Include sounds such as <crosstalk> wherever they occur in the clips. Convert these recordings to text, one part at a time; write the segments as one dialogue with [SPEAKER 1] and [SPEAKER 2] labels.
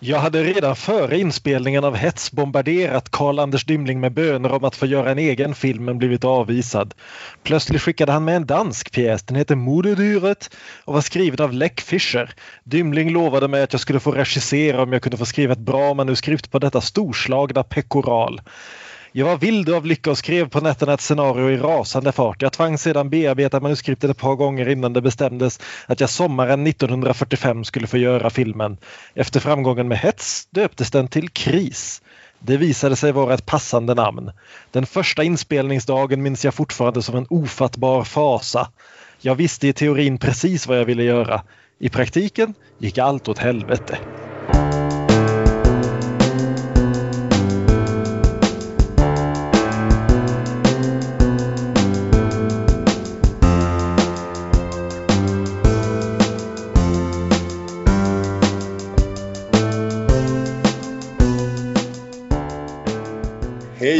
[SPEAKER 1] Jag hade redan före inspelningen av Hets bombarderat Karl-Anders Dymling med böner om att få göra en egen film men blivit avvisad. Plötsligt skickade han med en dansk pjäs. Den heter Moderdyret och var skriven av Leck Fischer. Dymling lovade mig att jag skulle få regissera om jag kunde få skriva ett bra manuskript på detta storslagna pekoral. Jag var vild av lycka och skrev på nätterna ett scenario i rasande fart. Jag tvang sedan bearbeta manuskriptet ett par gånger innan det bestämdes att jag sommaren 1945 skulle få göra filmen. Efter framgången med Hets döptes den till Kris. Det visade sig vara ett passande namn. Den första inspelningsdagen minns jag fortfarande som en ofattbar fasa. Jag visste i teorin precis vad jag ville göra. I praktiken gick allt åt helvete.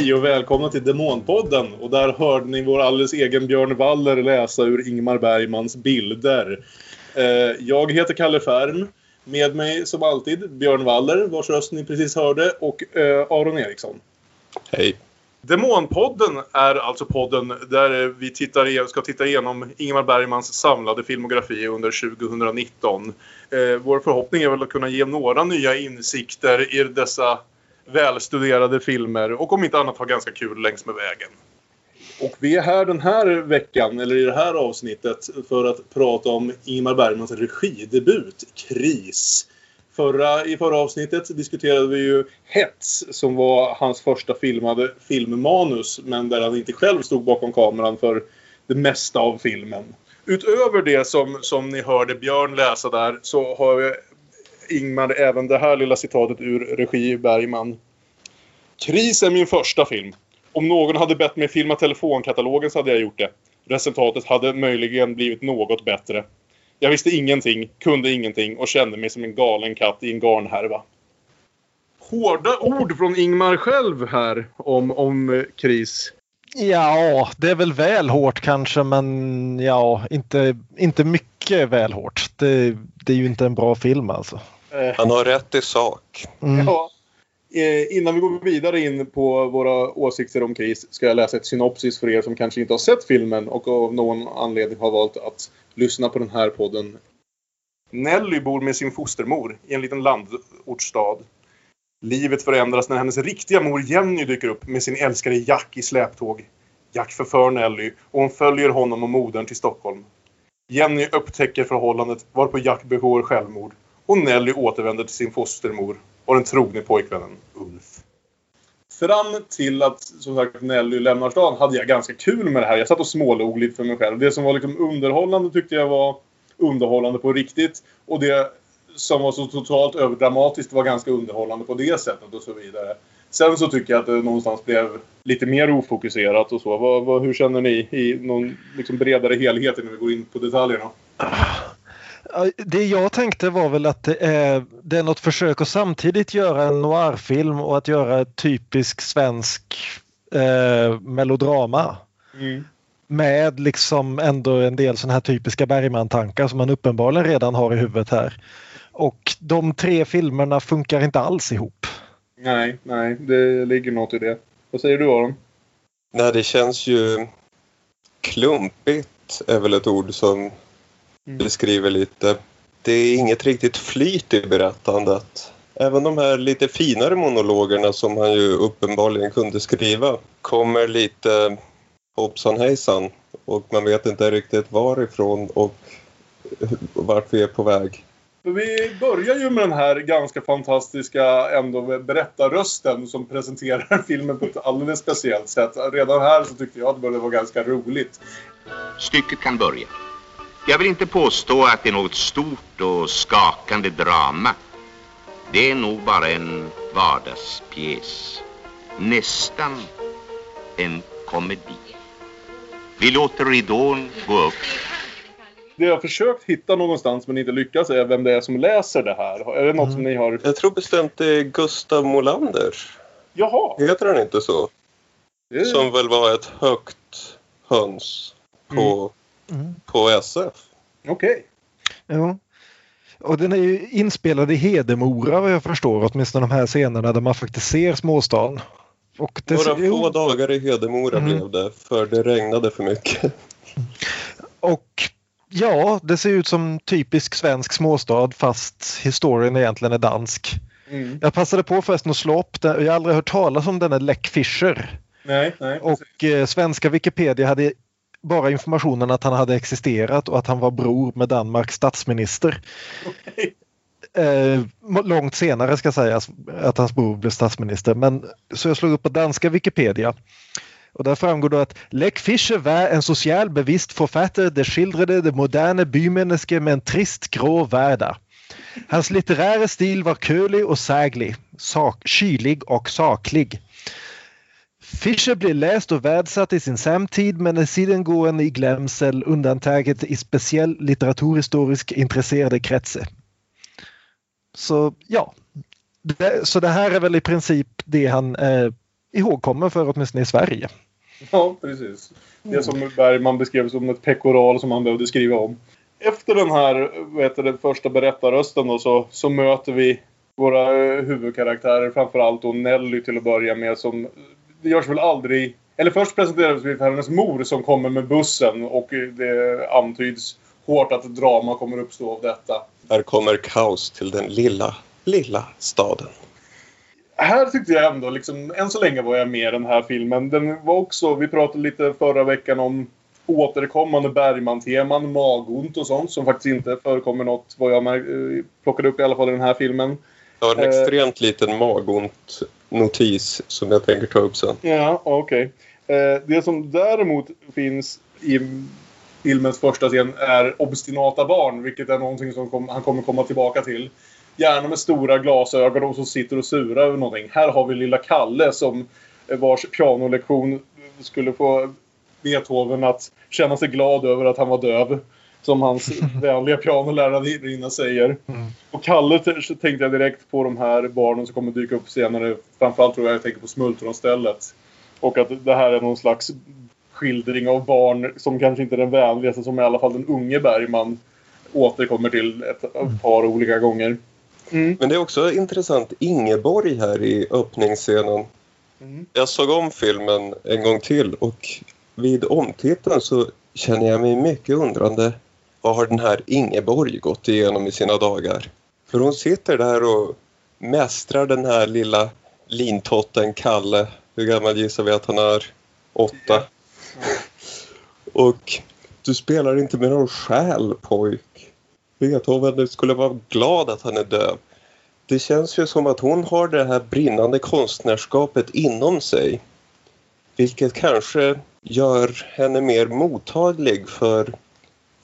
[SPEAKER 2] Hej och välkomna till Demonpodden. Och där hörde ni vår alldeles egen Björn Waller läsa ur Ingmar Bergmans bilder. Eh, jag heter Kalle Färm. Med mig som alltid Björn Waller, vars röst ni precis hörde, och eh, Aron Eriksson.
[SPEAKER 3] Hej.
[SPEAKER 2] Demonpodden är alltså podden där vi tittar, ska titta igenom Ingmar Bergmans samlade filmografi under 2019. Eh, vår förhoppning är väl att kunna ge några nya insikter i dessa välstuderade filmer och om inte annat ha ganska kul längs med vägen. Och vi är här den här veckan, eller i det här avsnittet, för att prata om Ingmar Bergmans regidebut, Kris. Förra, I förra avsnittet diskuterade vi ju Hets som var hans första filmade filmmanus men där han inte själv stod bakom kameran för det mesta av filmen. Utöver det som, som ni hörde Björn läsa där så har Ingmar även det här lilla citatet ur regi Bergman. Kris är min första film. Om någon hade bett mig filma telefonkatalogen så hade jag gjort det. Resultatet hade möjligen blivit något bättre. Jag visste ingenting, kunde ingenting och kände mig som en galen katt i en garnhärva. Hårda ord från Ingmar själv här om, om eh, kris.
[SPEAKER 1] Ja, det är väl väl hårt kanske men ja, inte, inte mycket väl hårt. Det, det är ju inte en bra film alltså.
[SPEAKER 3] Han har rätt i sak.
[SPEAKER 2] Mm. Ja. Eh, innan vi går vidare in på våra åsikter om kris ska jag läsa ett synopsis för er som kanske inte har sett filmen och av någon anledning har valt att lyssna på den här podden. Nelly bor med sin fostermor i en liten landortsstad. Livet förändras när hennes riktiga mor Jenny dyker upp med sin älskare Jack i släptåg. Jack förför Nelly och hon följer honom och modern till Stockholm. Jenny upptäcker förhållandet varpå Jack begår självmord och Nelly återvänder till sin fostermor och den trogne pojkvännen Ulf. Fram till att som sagt Nelly lämnar stan hade jag ganska kul med det här. Jag satt och smålog lite för mig själv. Det som var liksom underhållande tyckte jag var underhållande på riktigt. Och det som var så totalt överdramatiskt var ganska underhållande på det sättet och så vidare. Sen så tycker jag att det någonstans blev lite mer ofokuserat och så. Vad, vad, hur känner ni i någon liksom bredare helhet innan vi går in på detaljerna?
[SPEAKER 1] Det jag tänkte var väl att det är, det är något försök att samtidigt göra en noirfilm och att göra ett typisk svensk eh, melodrama. Mm. Med liksom ändå en del sådana här typiska Bergman-tankar som man uppenbarligen redan har i huvudet här. Och de tre filmerna funkar inte alls ihop.
[SPEAKER 2] Nej, nej, det ligger något i det. Vad säger du Aron?
[SPEAKER 3] Nej, det känns ju klumpigt är väl ett ord som Mm. beskriver lite. Det är inget riktigt flyt i berättandet. Även de här lite finare monologerna som han ju uppenbarligen kunde skriva kommer lite hoppsan hejsan och man vet inte riktigt varifrån och vart vi är på väg.
[SPEAKER 2] Vi börjar ju med den här ganska fantastiska ändå berättarrösten som presenterar <laughs> filmen på ett alldeles speciellt sätt. Redan här så tyckte jag att det började vara ganska roligt.
[SPEAKER 4] Stycket kan börja. Jag vill inte påstå att det är något stort och skakande drama. Det är nog bara en vardagspjäs. Nästan en komedi. Vi låter ridån gå upp.
[SPEAKER 2] Det jag har försökt hitta någonstans men inte lyckats är vem det är som läser det här. Är det något mm. som ni har?
[SPEAKER 3] Jag tror bestämt det är Gustav Molander.
[SPEAKER 2] Jaha.
[SPEAKER 3] Heter han inte så? Det... Som väl var ett högt höns på mm. På SF.
[SPEAKER 2] Okej.
[SPEAKER 1] Okay. Ja. Och den är ju inspelad i Hedemora vad jag förstår, åtminstone de här scenerna där man faktiskt ser småstan.
[SPEAKER 3] Och det, Några få dagar i Hedemora mm. blev det, för det regnade för mycket.
[SPEAKER 1] Och ja, det ser ut som typisk svensk småstad fast historien egentligen är dansk. Mm. Jag passade på förresten att slå upp den. Jag har aldrig hört talas om denna Leck Fischer.
[SPEAKER 2] Nej, nej,
[SPEAKER 1] och eh, svenska Wikipedia hade bara informationen att han hade existerat och att han var bror med Danmarks statsminister. Okay. Eh, långt senare ska sägas att hans bror blev statsminister. Men, så jag slog upp på danska Wikipedia. Och där framgår då att Leck Fischer var en social bevisst författare det skildrade det moderna bymenneske med en trist grå vardag. Hans litterära stil var kölig och säglig, sak, kylig och saklig. Fischer blir läst och värdsatt i sin samtid men är sidengående i glömsel undantaget i speciell litteraturhistorisk intresserade kretsar. Så ja, det, så det här är väl i princip det han eh, är ihågkommen för åtminstone i Sverige.
[SPEAKER 2] Ja, precis. Det som Bergman beskrev som ett pekoral som han behövde skriva om. Efter den här vet du, den första berättarrösten då, så, så möter vi våra eh, huvudkaraktärer, framförallt då Nelly till att börja med som det görs väl aldrig... Eller först presenteras vi för hennes mor som kommer med bussen och det antyds hårt att drama kommer uppstå av detta.
[SPEAKER 3] Här kommer kaos till den lilla, lilla staden.
[SPEAKER 2] Här tyckte jag ändå, liksom, än så länge var jag med i den här filmen. Den var också, vi pratade lite förra veckan om återkommande Bergman-teman, magont och sånt som faktiskt inte förekommer något vad jag eh, plockade upp i alla fall i den här filmen.
[SPEAKER 3] Jag har en eh, extremt liten magont notis som jag tänker ta upp sen.
[SPEAKER 2] Ja, okej. Okay. Eh, det som däremot finns i filmens första scen är obstinata barn, vilket är någonting som kom, han kommer komma tillbaka till. Gärna med stora glasögon och som sitter och surar över någonting. Här har vi lilla Kalle som vars pianolektion skulle få Beethoven att känna sig glad över att han var döv. Som hans <laughs> vänliga pianolärarinna säger. Mm. Och Kalle tänkte jag direkt på de här barnen som kommer dyka upp senare. Framförallt tror jag jag tänker på Smultronstället. Och att det här är någon slags skildring av barn som kanske inte är den vänligaste som i alla fall den unge Bergman återkommer till ett, ett par olika gånger.
[SPEAKER 3] Mm. Men det är också intressant Ingeborg här i öppningsscenen. Mm. Jag såg om filmen en gång till och vid omtiteln så känner jag mig mycket undrande. Vad har den här Ingeborg gått igenom i sina dagar? För hon sitter där och mästrar den här lilla lintotten Kalle. Hur gammal gissar vi att han är? Åtta. Och du spelar inte med någon själ pojk. Beethoven skulle vara glad att han är döv. Det känns ju som att hon har det här brinnande konstnärskapet inom sig. Vilket kanske gör henne mer mottaglig för,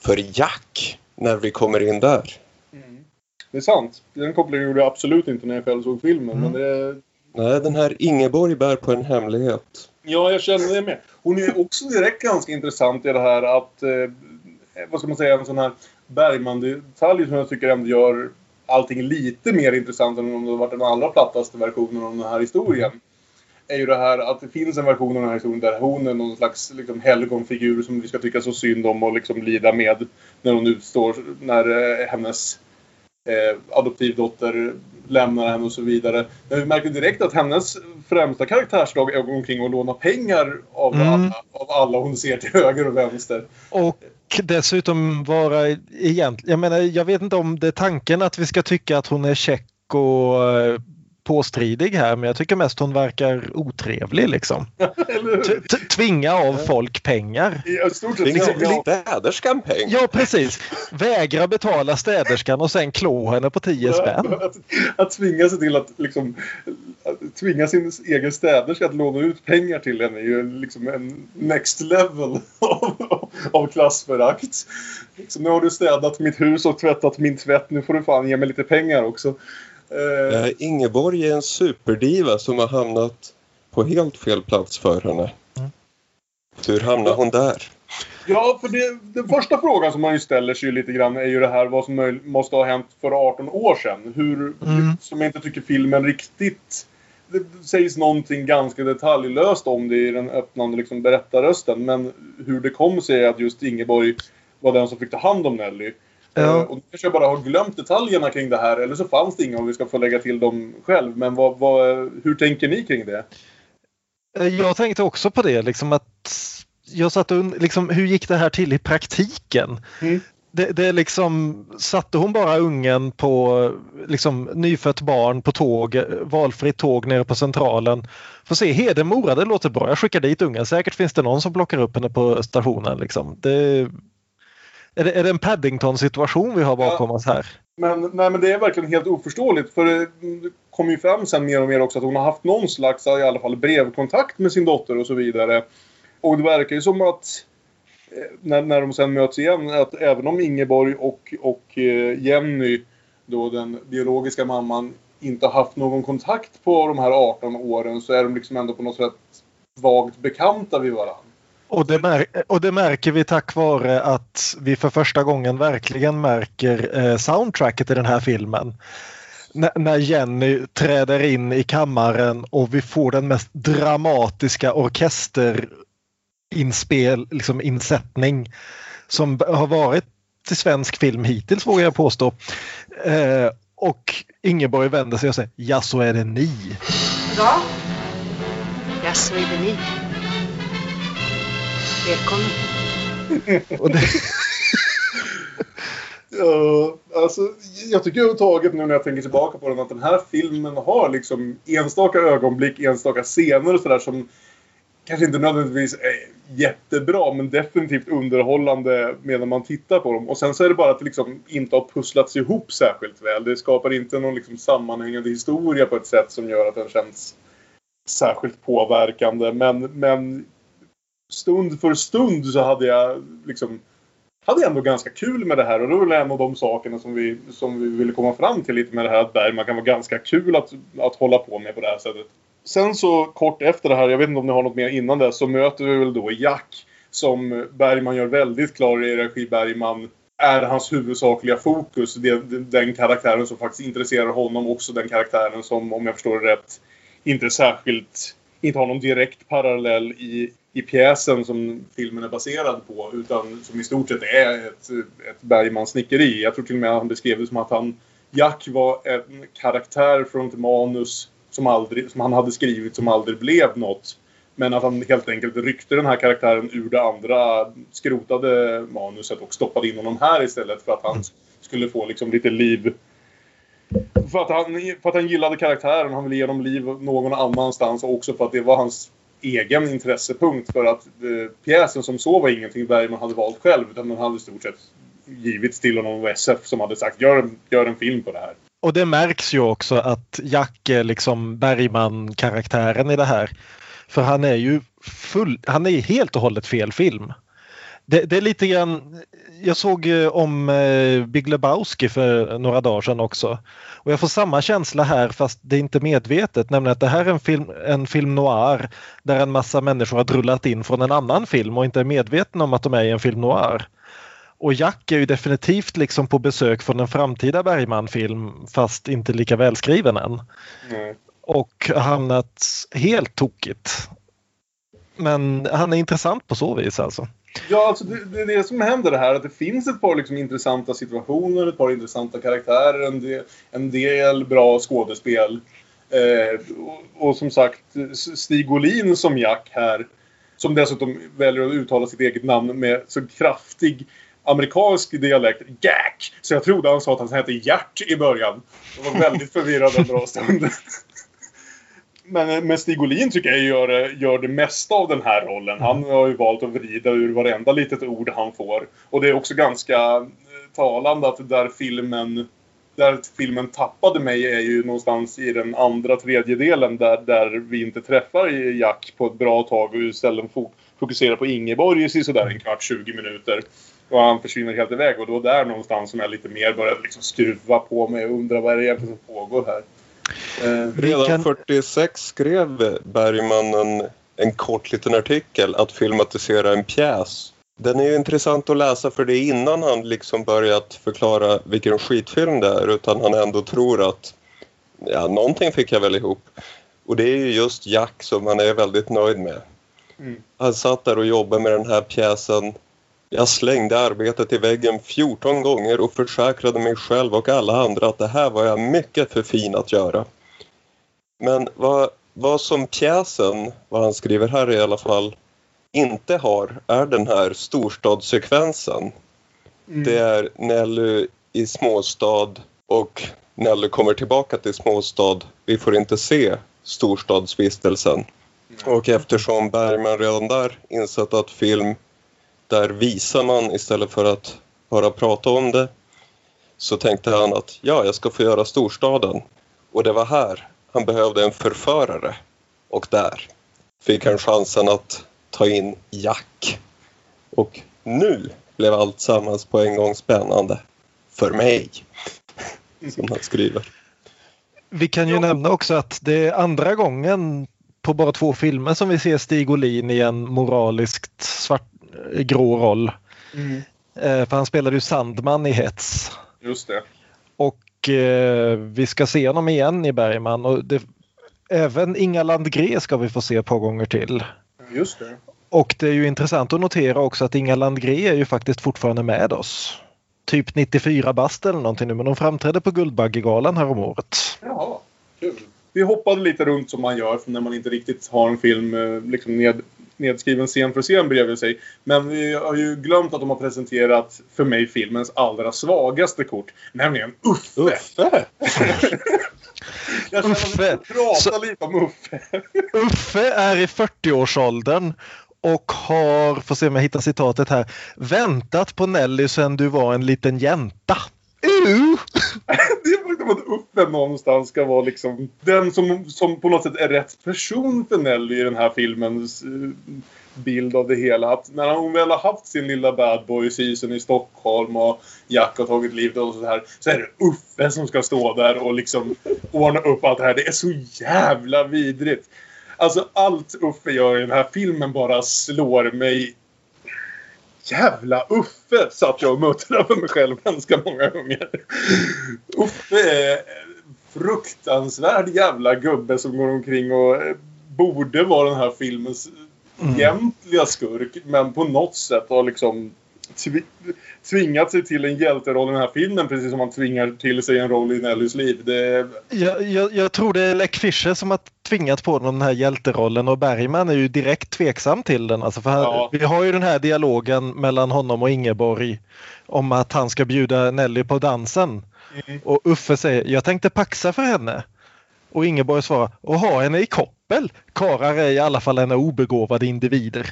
[SPEAKER 3] för Jack när vi kommer in där. Mm.
[SPEAKER 2] Det är sant. Den kopplingen gjorde jag absolut inte när jag själv såg filmen. Mm. Men det...
[SPEAKER 3] Nej, den här Ingeborg bär på en hemlighet.
[SPEAKER 2] Ja, jag känner det med. Hon är också direkt ganska intressant i det här att, eh, vad ska man säga, en sån här Bergman-detalj som jag tycker ändå gör allting lite mer intressant än om det varit den allra plattaste versionen av den här historien är ju det här att det finns en version av den här historien där hon är någon slags liksom, helgonfigur som vi ska tycka så synd om och liksom lida med när hon utstår, när eh, hennes eh, adoptivdotter lämnar henne och så vidare. Men vi märker direkt att hennes främsta karaktärsdrag är att gå omkring och låna pengar av, mm. alla, av alla hon ser till höger och vänster.
[SPEAKER 1] Och dessutom vara egentligen, jag menar jag vet inte om det är tanken att vi ska tycka att hon är check och eh, påstridig här men jag tycker mest hon verkar otrevlig liksom. <laughs> Tvinga av folk pengar.
[SPEAKER 3] Ja, stort sett liksom, städerskan pengar.
[SPEAKER 1] Ja precis. Vägra betala städerskan och sen klå henne på 10 spänn. <laughs>
[SPEAKER 2] Att, att tvinga sig till att liksom att tvinga sin egen städerska att låna ut pengar till henne är ju liksom en next level <laughs> av, av klassförakt. Så nu har du städat mitt hus och tvättat min tvätt. Nu får du fan ge mig lite pengar också.
[SPEAKER 3] Uh, Ingeborg är en superdiva som har hamnat på helt fel plats för henne. Mm. Hur hamnar hon där?
[SPEAKER 2] Ja, för det, den första frågan som man ju ställer sig lite grann är ju det här vad som måste ha hänt för 18 år sedan. Hur, mm. Som jag inte tycker filmen riktigt... Det sägs någonting ganska detaljlöst om det i den öppnande liksom, berättarrösten. Men hur det kom sig att just Ingeborg var den som fick ta hand om Nelly
[SPEAKER 1] Ja.
[SPEAKER 2] Eh, Och nu kanske jag bara har glömt detaljerna kring det här eller så fanns det inga och vi ska få lägga till dem själv. Men vad, vad, hur tänker ni kring det?
[SPEAKER 1] Eh, Jag tänkte också på det, liksom att jag satt und- liksom, hur gick det här till i praktiken?
[SPEAKER 2] Mm.
[SPEAKER 1] Det, det är liksom, satte hon bara ungen på liksom, nyfött barn på tåg, valfritt tåg nere på centralen. Får se, Hedemora, det låter bra, jag skickar dit ungen. Säkert finns det någon som plockar upp henne på stationen. Liksom. Det, är, det, är det en Paddington situation vi har bakom oss här?
[SPEAKER 2] Men, nej, men det är verkligen helt oförståeligt. För det kommer ju fram sen mer och mer också att hon har haft någon slags, i alla fall brevkontakt med sin dotter och så vidare. Och det verkar ju som att eh, när, när de sen möts igen, att även om Ingeborg och, och eh, Jenny, då den biologiska mamman, inte har haft någon kontakt på de här 18 åren så är de liksom ändå på något sätt vagt bekanta vid varandra.
[SPEAKER 1] Och det, och det märker vi tack vare att vi för första gången verkligen märker eh, soundtracket i den här filmen. N- när Jenny träder in i kammaren och vi får den mest dramatiska orkesterinspel, liksom insättning som har varit till svensk film hittills vågar jag påstå. Eh, och Ingeborg vänder sig och säger ja så är det ni.
[SPEAKER 5] Ja? Ja, så är det ni. Välkommen.
[SPEAKER 1] Och det, <laughs>
[SPEAKER 2] Ja, alltså, jag tycker överhuvudtaget nu när jag tänker tillbaka på den att den här filmen har liksom enstaka ögonblick, enstaka scener och sådär som kanske inte nödvändigtvis är jättebra men definitivt underhållande medan man tittar på dem. Och sen så är det bara att det liksom inte har pusslats ihop särskilt väl. Det skapar inte någon liksom sammanhängande historia på ett sätt som gör att den känns särskilt påverkande. Men, men stund för stund så hade jag liksom hade jag ändå ganska kul med det här och det var väl en av de sakerna som vi, som vi ville komma fram till lite med det här att Bergman kan vara ganska kul att, att hålla på med på det här sättet. Sen så kort efter det här, jag vet inte om ni har något mer innan det, så möter vi väl då Jack som Bergman gör väldigt klar i regi Bergman är hans huvudsakliga fokus. Det, det- den karaktären som faktiskt intresserar honom. Också den karaktären som, om jag förstår det rätt, inte särskilt... Inte har någon direkt parallell i, i pjäsen som filmen är baserad på. Utan som i stort sett är ett, ett Bergmans snickeri. Jag tror till och med att han beskrev det som att han... Jack var en karaktär från ett manus som, aldrig, som han hade skrivit som aldrig blev något. Men att han helt enkelt ryckte den här karaktären ur det andra skrotade manuset och stoppade in honom här istället för att han skulle få liksom lite liv. För att, han, för att han gillade karaktären, han ville ge honom liv någon annanstans och också för att det var hans egen intressepunkt för att eh, pjäsen som så var ingenting Bergman hade valt själv utan den hade i stort sett givits till honom av SF som hade sagt gör, en- gör en film på det här.
[SPEAKER 1] Och det märks ju också att Jack är liksom Bergman-karaktären i det här. För han är ju full, han är helt och hållet fel film. Det, det är lite grann, jag såg om eh, Big Lebowski för några dagar sedan också. Och jag får samma känsla här fast det är inte medvetet, nämligen att det här är en film, en film noir där en massa människor har drullat in från en annan film och inte är medvetna om att de är i en film noir. Och Jack är ju definitivt liksom på besök från en framtida Bergman-film fast inte lika välskriven än.
[SPEAKER 2] Nej.
[SPEAKER 1] Och hamnat helt tokigt. Men han är intressant på så vis alltså.
[SPEAKER 2] Ja, alltså det, det är det som händer det här. Att det finns ett par liksom intressanta situationer, ett par intressanta karaktärer, en del, en del bra skådespel. Eh, och, och som sagt, Stig Olin som Jack här. Som dessutom väljer att uttala sitt eget namn med så kraftig amerikansk dialekt. Jack! Så jag trodde han sa att han hette Gert i början. Jag var väldigt förvirrad en bra stund. Men, men Stig Olin tycker jag gör, gör det mesta av den här rollen. Han har ju valt att vrida ur varenda litet ord han får. Och det är också ganska eh, talande att där filmen där filmen tappade mig är ju någonstans i den andra tredjedelen där, där vi inte träffar Jack på ett bra tag och istället fo- fokuserar på Ingeborg i sådär en kvart, 20 minuter. Och han försvinner helt iväg och var där någonstans som jag lite mer började liksom skruva på mig och undra vad är det egentligen som pågår här. Eh,
[SPEAKER 3] Redan
[SPEAKER 1] kan-
[SPEAKER 3] 46 skrev Bergman en, en kort liten artikel att filmatisera en pjäs. Den är ju intressant att läsa för det är innan han liksom börjat förklara vilken skitfilm det är utan han ändå tror att ja, någonting fick jag väl ihop. Och det är ju just Jack som han är väldigt nöjd med.
[SPEAKER 2] Mm.
[SPEAKER 3] Han satt där och jobbade med den här pjäsen Jag slängde arbetet i väggen 14 gånger och försäkrade mig själv och alla andra att det här var jag mycket för fin att göra. Men vad, vad som pjäsen, vad han skriver här i alla fall, inte har är den här storstadssekvensen.
[SPEAKER 2] Mm.
[SPEAKER 3] Det är Nelly i småstad och Nelly kommer tillbaka till småstad. Vi får inte se storstadsvistelsen. Och eftersom Bergman redan där insett att film, där visar man istället för att bara prata om det, så tänkte han att ja, jag ska få göra storstaden. Och det var här han behövde en förförare. Och där fick han chansen att ta in Jack. Och nu blev allt sammans på en gång spännande. För mig. <laughs> Som han skriver.
[SPEAKER 1] Vi kan ju nämna också att det är andra gången på bara två filmer som vi ser Stig Olin i en moraliskt svart, grå roll.
[SPEAKER 2] Mm.
[SPEAKER 1] Eh, För han spelade ju Sandman i Hets.
[SPEAKER 2] Just det.
[SPEAKER 1] Och eh, vi ska se honom igen i Bergman. Och det, även Inga Landgren ska vi få se ett par gånger till.
[SPEAKER 2] Just det.
[SPEAKER 1] Och det är ju intressant att notera också att Inga Landgren är ju faktiskt fortfarande med oss. Typ 94 bast eller någonting nu men de framträdde på Guldbaggegalan här om året.
[SPEAKER 2] Jaha, kul. Vi hoppade lite runt som man gör när man inte riktigt har en film eh, liksom ned, nedskriven scen för scen bredvid sig. Men vi har ju glömt att de har presenterat för mig filmens allra svagaste kort. Nämligen Uffe!
[SPEAKER 3] Uffe! <laughs>
[SPEAKER 2] Jag
[SPEAKER 1] Uffe.
[SPEAKER 2] prata
[SPEAKER 1] Så-
[SPEAKER 2] lite om Uffe. <laughs>
[SPEAKER 1] Uffe är i 40-årsåldern och har, får se om jag hittar citatet här, väntat på Nelly sedan du var en liten jänta.
[SPEAKER 2] Det är faktiskt att Uffe någonstans ska vara liksom den som, som på något sätt är rätt person för Nelly i den här filmens eh, bild av det hela. Att när hon väl har haft sin lilla bad boy season i Stockholm och Jack har tagit livet och så här. Så är det Uffe som ska stå där och liksom ordna upp allt det här. Det är så jävla vidrigt. Alltså allt Uffe gör i den här filmen bara slår mig Jävla Uffe satt jag och muttrade för mig själv ganska många gånger. Uffe är fruktansvärd jävla gubbe som går omkring och eh, borde vara den här filmens
[SPEAKER 1] Mm.
[SPEAKER 2] egentliga skurk. Men på något sätt har liksom tvingat sig till en hjälteroll i den här filmen. Precis som han tvingar till sig en roll i Nellys liv. Det,
[SPEAKER 1] Jag, jag, jag tror det är Leck Fischer som har tvingat på honom den här hjälterollen och Bergman är ju direkt tveksam till den. Alltså för han,
[SPEAKER 2] Ja.
[SPEAKER 1] Vi har ju den här dialogen mellan honom och Ingeborg om att han ska bjuda Nelly på dansen.
[SPEAKER 2] Mm.
[SPEAKER 1] Och Uffe säger jag tänkte paxa för henne. Och Ingeborg svarar och ha henne i exempel Karar är i alla fall en obegåvade individer.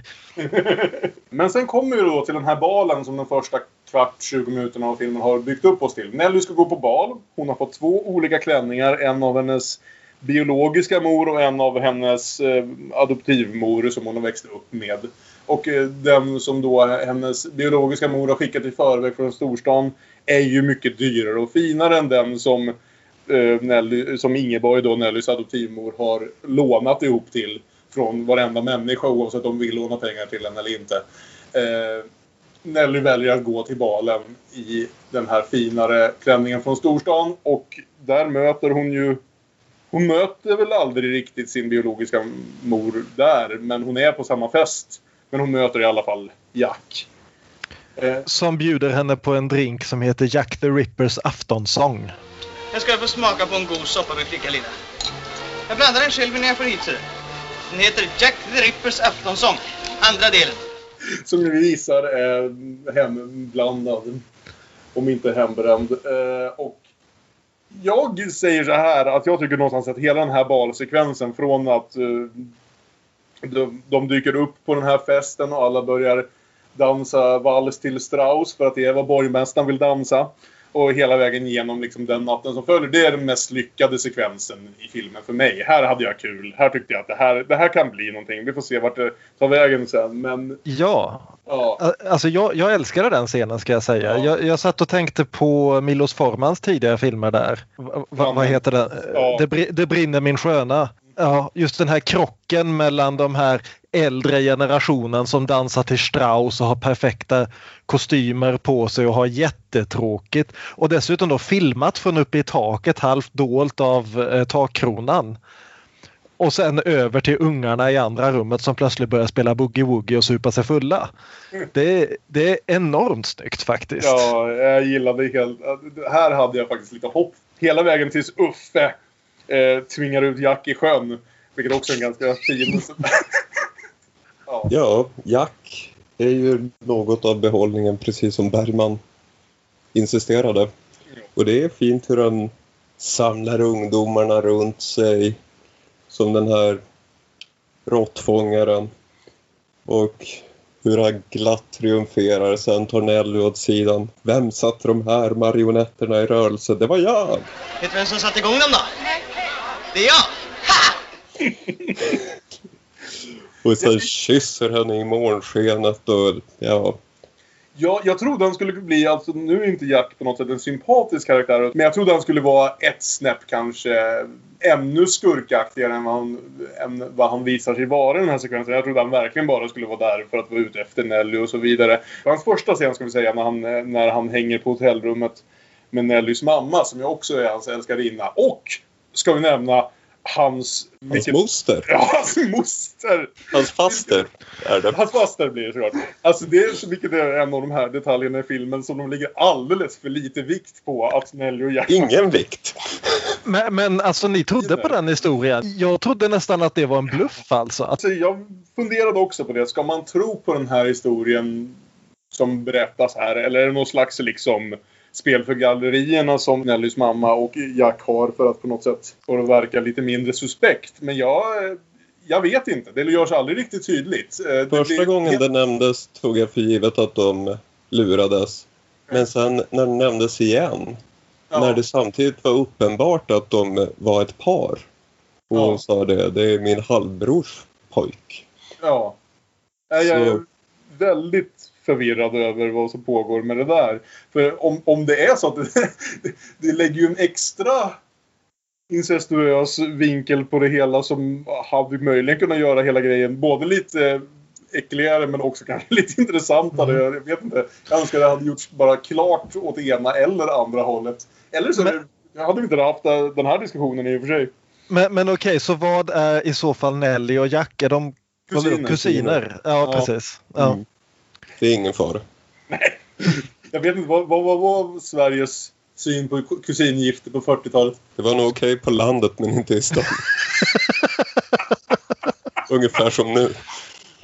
[SPEAKER 1] <laughs>
[SPEAKER 2] Men sen kommer vi då till den här balen som den första kvart, 20 minuterna av filmen har byggt upp oss till. Nelly ska gå på bal. Hon har fått två olika klänningar. En av hennes biologiska mor och en av hennes eh, adoptivmor som hon har växt upp med. Och eh, den som då hennes biologiska mor har skickat i förväg från storstan är ju mycket dyrare och finare än den som Eh, Nelly, som Ingeborg då, Nellys adoptivmor, har lånat ihop till från varenda människa oavsett om de vill låna pengar till henne eller inte. Eh, Nelly väljer att gå till balen i den här finare klänningen från storstan och där möter hon ju hon möter väl aldrig riktigt sin biologiska mor där men hon är på samma fest. Men hon möter i alla fall Jack. Eh,
[SPEAKER 1] Som bjuder henne på en drink som heter Jack the Rippers aftonsång.
[SPEAKER 6] Jag ska få smaka på en god soppa med flicka lilla. Jag blandar den själv innan jag får hit ser du. Den heter Jack the Rippers aftonsång. Andra delen.
[SPEAKER 2] som ni visar är hemblandad. Om inte hembränd. Eh, och jag säger så här att jag tycker någonstans att hela den här balsekvensen från att eh, de, de dyker upp på den här festen och alla börjar dansa vals till Strauss för att det är vad borgmästaren vill dansa. Och hela vägen igenom liksom den natten som följer. Det är den mest lyckade sekvensen i filmen för mig. Här hade jag kul. Här tyckte jag att det här, det här kan bli någonting. Vi får se vart det tar vägen sen. Men
[SPEAKER 1] Ja,
[SPEAKER 2] ja.
[SPEAKER 1] Alltså jag, jag älskade den scenen ska jag säga.
[SPEAKER 2] Ja.
[SPEAKER 1] Jag, jag satt och tänkte på Milos Formans tidigare filmer där. Va, va,
[SPEAKER 2] Ja,
[SPEAKER 1] vad
[SPEAKER 2] men-
[SPEAKER 1] heter den? Det, bri- det brinner min sköna. Ja, just den här krocken mellan de här äldre generationen som dansar till Strauss och har perfekta kostymer på sig och har jättetråkigt. Och dessutom då filmat från uppe i taket halvt dolt av eh, takkronan. och sen över till ungarna i andra rummet som plötsligt börjar spela boogie-woogie och supa sig fulla. Det, det är enormt snyggt faktiskt.
[SPEAKER 2] Ja, jag gillade helt... Här hade jag faktiskt lite hopp. Hela vägen tills Uffe eh, tvingar ut Jack i sjön. Vilket också är en ganska fin... <laughs> ja.
[SPEAKER 3] Ja, Jack är ju något av behållningen precis som Bergman insisterade. Och det är fint hur han samlar ungdomarna runt sig som den här råttfångaren. Och hur han glatt triumferar. Sen tar Nelly åt sidan. Vem satte de här marionetterna i rörelse? Det var jag!
[SPEAKER 6] Vet du vem som satte igång dem då? Det är jag! <laughs>
[SPEAKER 3] Och sen kysser henne i morgonskenet och ja,
[SPEAKER 2] Ja, jag trodde han skulle bli, alltså nu är inte Jack på något sätt en sympatisk karaktär. Men jag trodde han skulle vara ett snäpp kanske ännu skurkaktigare än vad, han, än vad han visar sig vara i den här sekvensen. Jag trodde han verkligen bara skulle vara där för att vara ute efter Nelly och så vidare. Hans första scen ska vi säga när han, när han hänger på hotellrummet med Nellys mamma som ju också är hans älskarinna. Och, ska vi nämna, hans...
[SPEAKER 3] hans moster. <laughs>
[SPEAKER 2] Ja, hans moster!
[SPEAKER 3] Hans faster är det.
[SPEAKER 2] Hans faster blir det såklart. Alltså det är så mycket är en av de här detaljerna i filmen som de lägger alldeles för lite vikt på att Nelly och Jack...
[SPEAKER 3] Ingen vikt.
[SPEAKER 1] Men, men alltså ni trodde på den historien? Jag trodde nästan att det var en bluff alltså.
[SPEAKER 2] Alltså, jag funderade också på det. Ska man tro på den här historien som berättas här? Eller är det någon slags liksom spel för gallerierna som Nellys mamma och Jack har för att på något sätt få det att verka lite mindre suspekt. Men jag, jag vet inte. Det görs aldrig riktigt tydligt. Eh,
[SPEAKER 3] Första
[SPEAKER 2] det,
[SPEAKER 3] gången det nämndes tog jag för givet att de lurades. Men sen när det nämndes igen, ja. när det samtidigt var uppenbart att de var ett par. Och hon sa det, det är min halvbrors pojk.
[SPEAKER 2] Ja. Jag är väldigt förvirrad över vad som pågår med det där. För om, om det är så att det, <laughs> det lägger ju en extra incestuös vinkel på det hela som hade möjligen kunnat göra hela grejen både lite äckligare men också kanske <laughs> lite intressantare. Mm. Jag vet inte. Jag önskar det hade gjorts bara klart åt ena eller andra hållet. Eller så men, hade vi inte haft den här diskussionen i och för sig.
[SPEAKER 1] Men, men okej, så vad är i så fall Nelly och Jack? Är de kusiner? kusiner? Ja, ja, precis. Ja. Mm.
[SPEAKER 3] Det är ingen fara.
[SPEAKER 2] Nej. Jag vet inte, vad, vad, vad var Sveriges syn på kusingifte på 40-talet?
[SPEAKER 3] Det var nog okej okay på landet men inte i stan. <laughs> Ungefär som nu.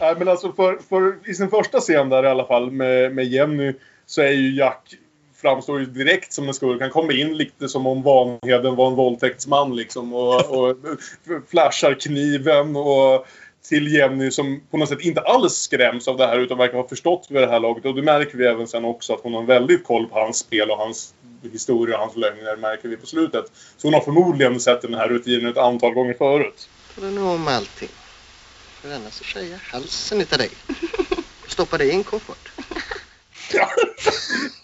[SPEAKER 2] Nej men alltså för, för, i sin första scen där i alla fall med, med Jenny så är ju Jack framstår ju direkt som en skurk. Han kommer in lite som om Vanheden var en våldtäktsman liksom och, och <laughs> flashar kniven och till Jenny som på något sätt inte alls skräms av det här utan verkar ha förstått vid det här laget. Och det märker vi även sen också att hon har väldigt koll på hans spel och hans historia och hans lögner märker vi på slutet. Så hon har förmodligen sett den här rutinen ett antal gånger förut.
[SPEAKER 7] Får du nog om allting. För annars så skär jag halsen utav dig. <laughs> Stoppa dig i en koffert.
[SPEAKER 2] Ja. <laughs> <laughs>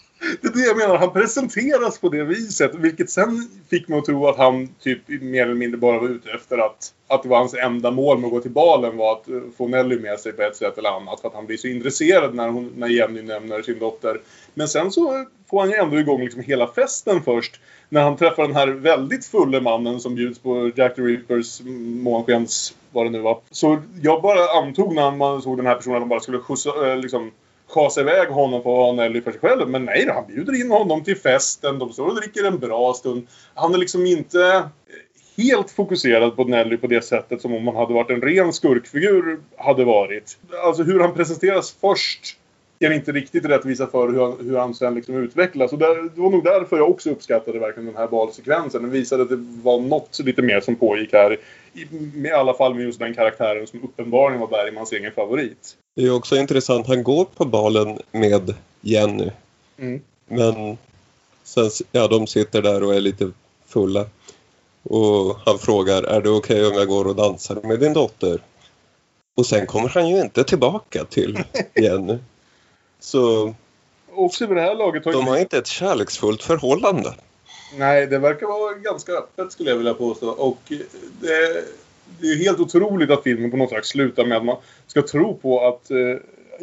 [SPEAKER 2] Det jag menar. Han presenteras på det viset. Vilket sen fick mig att tro att han typ mer eller mindre bara var ute efter att, att det var hans enda mål med att gå till balen var att eh, få Nelly med sig på ett sätt eller annat. För att han blir så intresserad när, hon, när Jenny nämner sin dotter. Men sen så får han ju ändå igång liksom hela festen först. När han träffar den här väldigt fulle mannen som bjuds på Jack the Rippers månskens, vad det nu var. Så jag bara antog när man såg den här personen att de bara skulle skjutsa, eh, liksom schasa iväg honom på att ha Nelly för sig själv. Men nej, han bjuder in honom till festen. De står och dricker en bra stund. Han är liksom inte helt fokuserad på Nelly på det sättet som om han hade varit en ren skurkfigur hade varit. Alltså hur han presenteras först ger inte riktigt rättvisa för hur han, hur han sen liksom utvecklas. Och där, det var nog därför jag också uppskattade verkligen den här balsekvensen. Den visade att det var något lite mer som pågick här. I, alla fall med just den karaktären som uppenbarligen var Bergmans egen favorit.
[SPEAKER 3] Det är också intressant, han går på balen med Jenny.
[SPEAKER 2] Mm.
[SPEAKER 3] Men sen, ja, de sitter där och är lite fulla. Och han frågar, är det okej okay om jag går och dansar med din dotter? Och sen kommer han ju inte tillbaka till <laughs> Jenny. Så...
[SPEAKER 2] Också vid det här laget
[SPEAKER 3] har De har inte ett kärleksfullt förhållande.
[SPEAKER 2] Nej, det verkar vara ganska öppet skulle jag vilja påstå. Och det, det är helt otroligt att filmen på något sätt slutar med att man ska tro på att eh,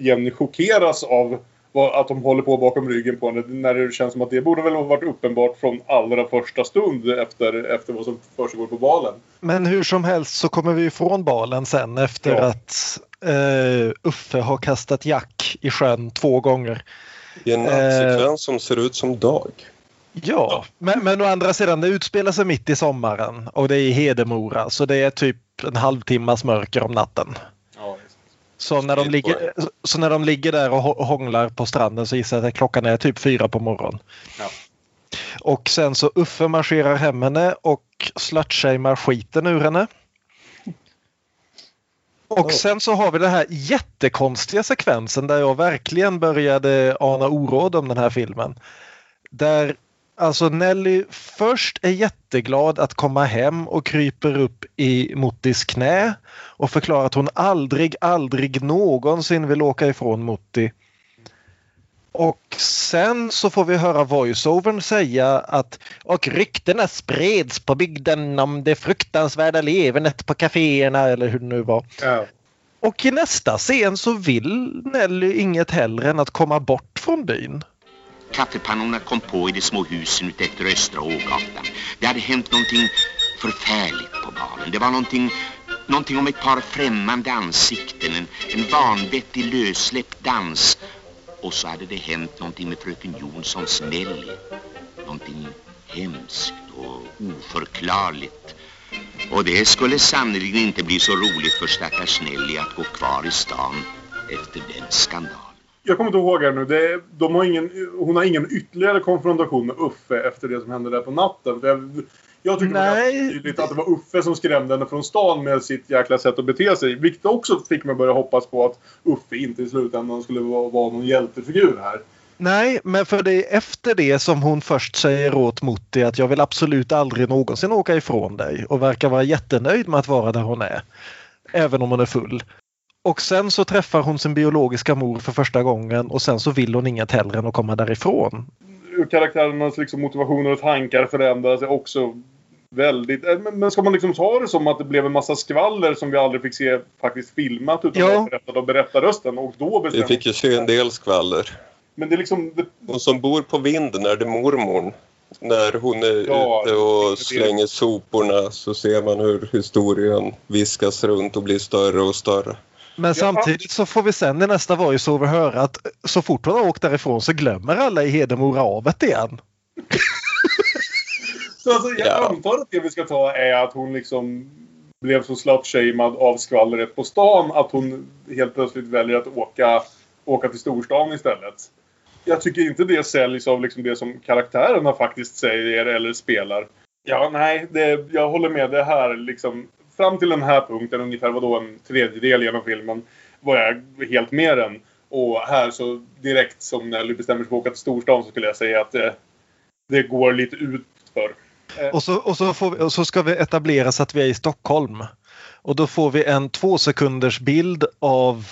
[SPEAKER 2] Jenny chockeras av vad- att de håller på bakom ryggen på henne. När det känns som att det borde väl ha varit uppenbart från allra första stund efter, efter vad som försiggår på balen.
[SPEAKER 1] Men hur som helst så kommer vi ifrån balen sen efter
[SPEAKER 2] Ja.
[SPEAKER 1] att eh, Uffe har kastat Jack i sjön två gånger.
[SPEAKER 3] I en
[SPEAKER 1] Eh.
[SPEAKER 3] nattsekvens som ser ut som dag.
[SPEAKER 1] Ja, men, men å andra sidan det utspelar sig mitt i sommaren och det är i Hedemora så det är typ en halvtimmas mörker om natten.
[SPEAKER 2] Ja,
[SPEAKER 1] Så när, de ligger, så när de ligger där och hå- hånglar på stranden så gissar jag att klockan är typ fyra på morgonen.
[SPEAKER 2] Ja.
[SPEAKER 1] Och sen så Uffe marscherar hem henne och slutshamear skiten ur henne. Och sen så har vi den här jättekonstiga sekvensen där jag verkligen började ana oråd om den här filmen. Där alltså Nelly först är jätteglad att komma hem och kryper upp i Mottis knä och förklarar att hon aldrig, aldrig någonsin vill åka ifrån Motti. Och sen så får vi höra voiceovern säga att och ryktena spreds på bygden om det fruktansvärda levernet på kaféerna eller hur det nu var.
[SPEAKER 2] Ja.
[SPEAKER 1] Och i nästa scen så vill Nelly inget hellre än att komma bort från byn.
[SPEAKER 4] Kaffepannorna kom på i de små husen utefter Östra Ågatan. Det hade hänt någonting förfärligt på balen. Det var någonting, någonting om ett par främmande ansikten, en, en vanvettig lössläppt dans. Och så hade det hänt någonting med fröken Jonssons Nelly. Någonting hemskt och oförklarligt. Och det skulle sannerligen inte bli så roligt för stackars Nelly att gå kvar i stan efter den skandalen.
[SPEAKER 2] Jag kommer inte ihåg här nu. Det, de har ingen, hon har ingen ytterligare konfrontation med Uffe efter det som hände där på natten. För jag, jag tycker
[SPEAKER 1] Nej.
[SPEAKER 2] Det tydligt att det var Uffe som skrämde henne från stan med sitt jäkla sätt att bete sig. Vilket också fick mig börja hoppas på att Uffe inte i slutändan skulle vara, vara någon hjältefigur här.
[SPEAKER 1] Nej, men för det är efter det som hon först säger åt Mutti att jag vill absolut aldrig någonsin åka ifrån dig och verkar vara jättenöjd med att vara där hon är. Även om hon är full. Och sen så träffar hon sin biologiska mor för första gången och sen så vill hon inget hellre än att komma därifrån.
[SPEAKER 2] Hur karaktärernas liksom, motivationer och tankar förändras är också väldigt... eh, Men, ska man liksom ta det som att det blev en massa skvaller som vi aldrig fick se faktiskt filmat utan
[SPEAKER 1] Ja.
[SPEAKER 2] bara berättat av berättarrösten och då
[SPEAKER 3] Vi fick ju se en del skvaller.
[SPEAKER 2] Men det är liksom... Det,
[SPEAKER 3] Hon som bor på vinden är det mormorn. När hon är
[SPEAKER 2] Ja,
[SPEAKER 3] ute och slänger soporna så ser man hur historien viskas runt och blir större och större.
[SPEAKER 1] Men samtidigt så får vi sen i nästa voiceover höra att så fort hon har åkt därifrån så glömmer alla i Hedemora avet igen.
[SPEAKER 2] Så alltså, jag
[SPEAKER 3] Ja.
[SPEAKER 2] antar att det vi ska ta är att hon liksom blev så slutshamead av skvallret på stan att hon helt plötsligt väljer att åka, åka till storstan istället. Jag tycker inte det säljs av liksom det som karaktärerna faktiskt säger eller spelar. Ja, nej, det, jag håller med. Det här liksom... Fram till den här punkten, ungefär vadå, en tredjedel genom filmen, var jag helt med den. Och här så direkt som Nelly bestämmer sig för att åka till storstan så skulle jag säga att det, det går lite utför.
[SPEAKER 1] Eh, och så, och, så får vi, och så ska vi etablera så att vi är i Stockholm. Och då får vi en två sekunders bild av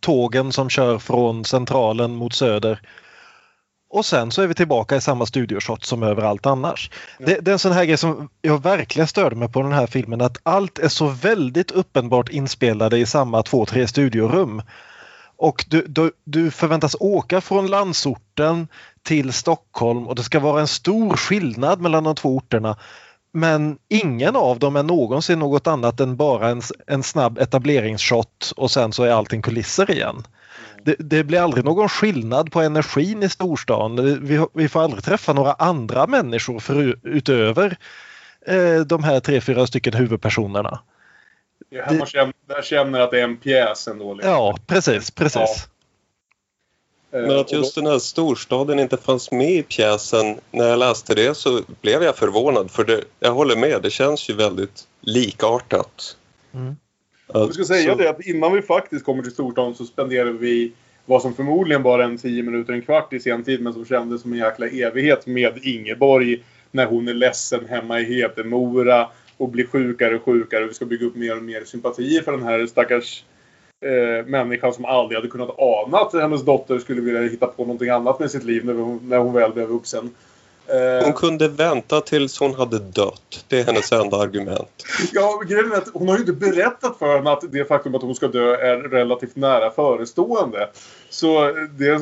[SPEAKER 1] tågen som kör från centralen mot söder. Och sen så är vi tillbaka i samma studioshot som överallt annars. Det, det är en sån här grej som jag verkligen störde mig på den här filmen att allt är så väldigt uppenbart inspelade i samma två, tre studiorum. Och du, du, du förväntas åka från landsorten till Stockholm och det ska vara en stor skillnad mellan de två orterna. Men ingen av dem är någonsin något annat än bara en, en snabb etableringsshot och sen så är allting kulisser igen. Det, det blir aldrig någon skillnad på energin i storstan. Vi, vi får aldrig träffa några andra människor för, utöver eh, de här tre, fyra stycken huvudpersonerna.
[SPEAKER 2] Det är här man känner, där känner att det är en pjäs ändå. Liksom.
[SPEAKER 1] Ja, precis, precis.
[SPEAKER 2] Eh,
[SPEAKER 3] Men att just den här storstaden inte fanns med i pjäsen. När jag läste det så blev jag förvånad för det, jag håller med, det känns ju väldigt likartat.
[SPEAKER 1] Mm.
[SPEAKER 2] Jag ska säga det att innan vi faktiskt kommer till storstan så spenderar vi vad som förmodligen bara en 10 minuter, en kvart i sen tid men som kändes som en jäkla evighet med Ingeborg när hon är ledsen hemma i Hedemora och blir sjukare och sjukare. Vi ska bygga upp mer och mer sympatier för den här stackars eh, människan som aldrig hade kunnat ana att hennes dotter skulle vilja hitta på någonting annat med sitt liv när hon, när hon väl blev vuxen. Eh,
[SPEAKER 3] Hon kunde vänta tills hon hade dött. Det är hennes enda argument.
[SPEAKER 2] Ja, grejen är att hon har ju inte berättat för henne att det faktum att hon ska dö är relativt nära förestående. Så det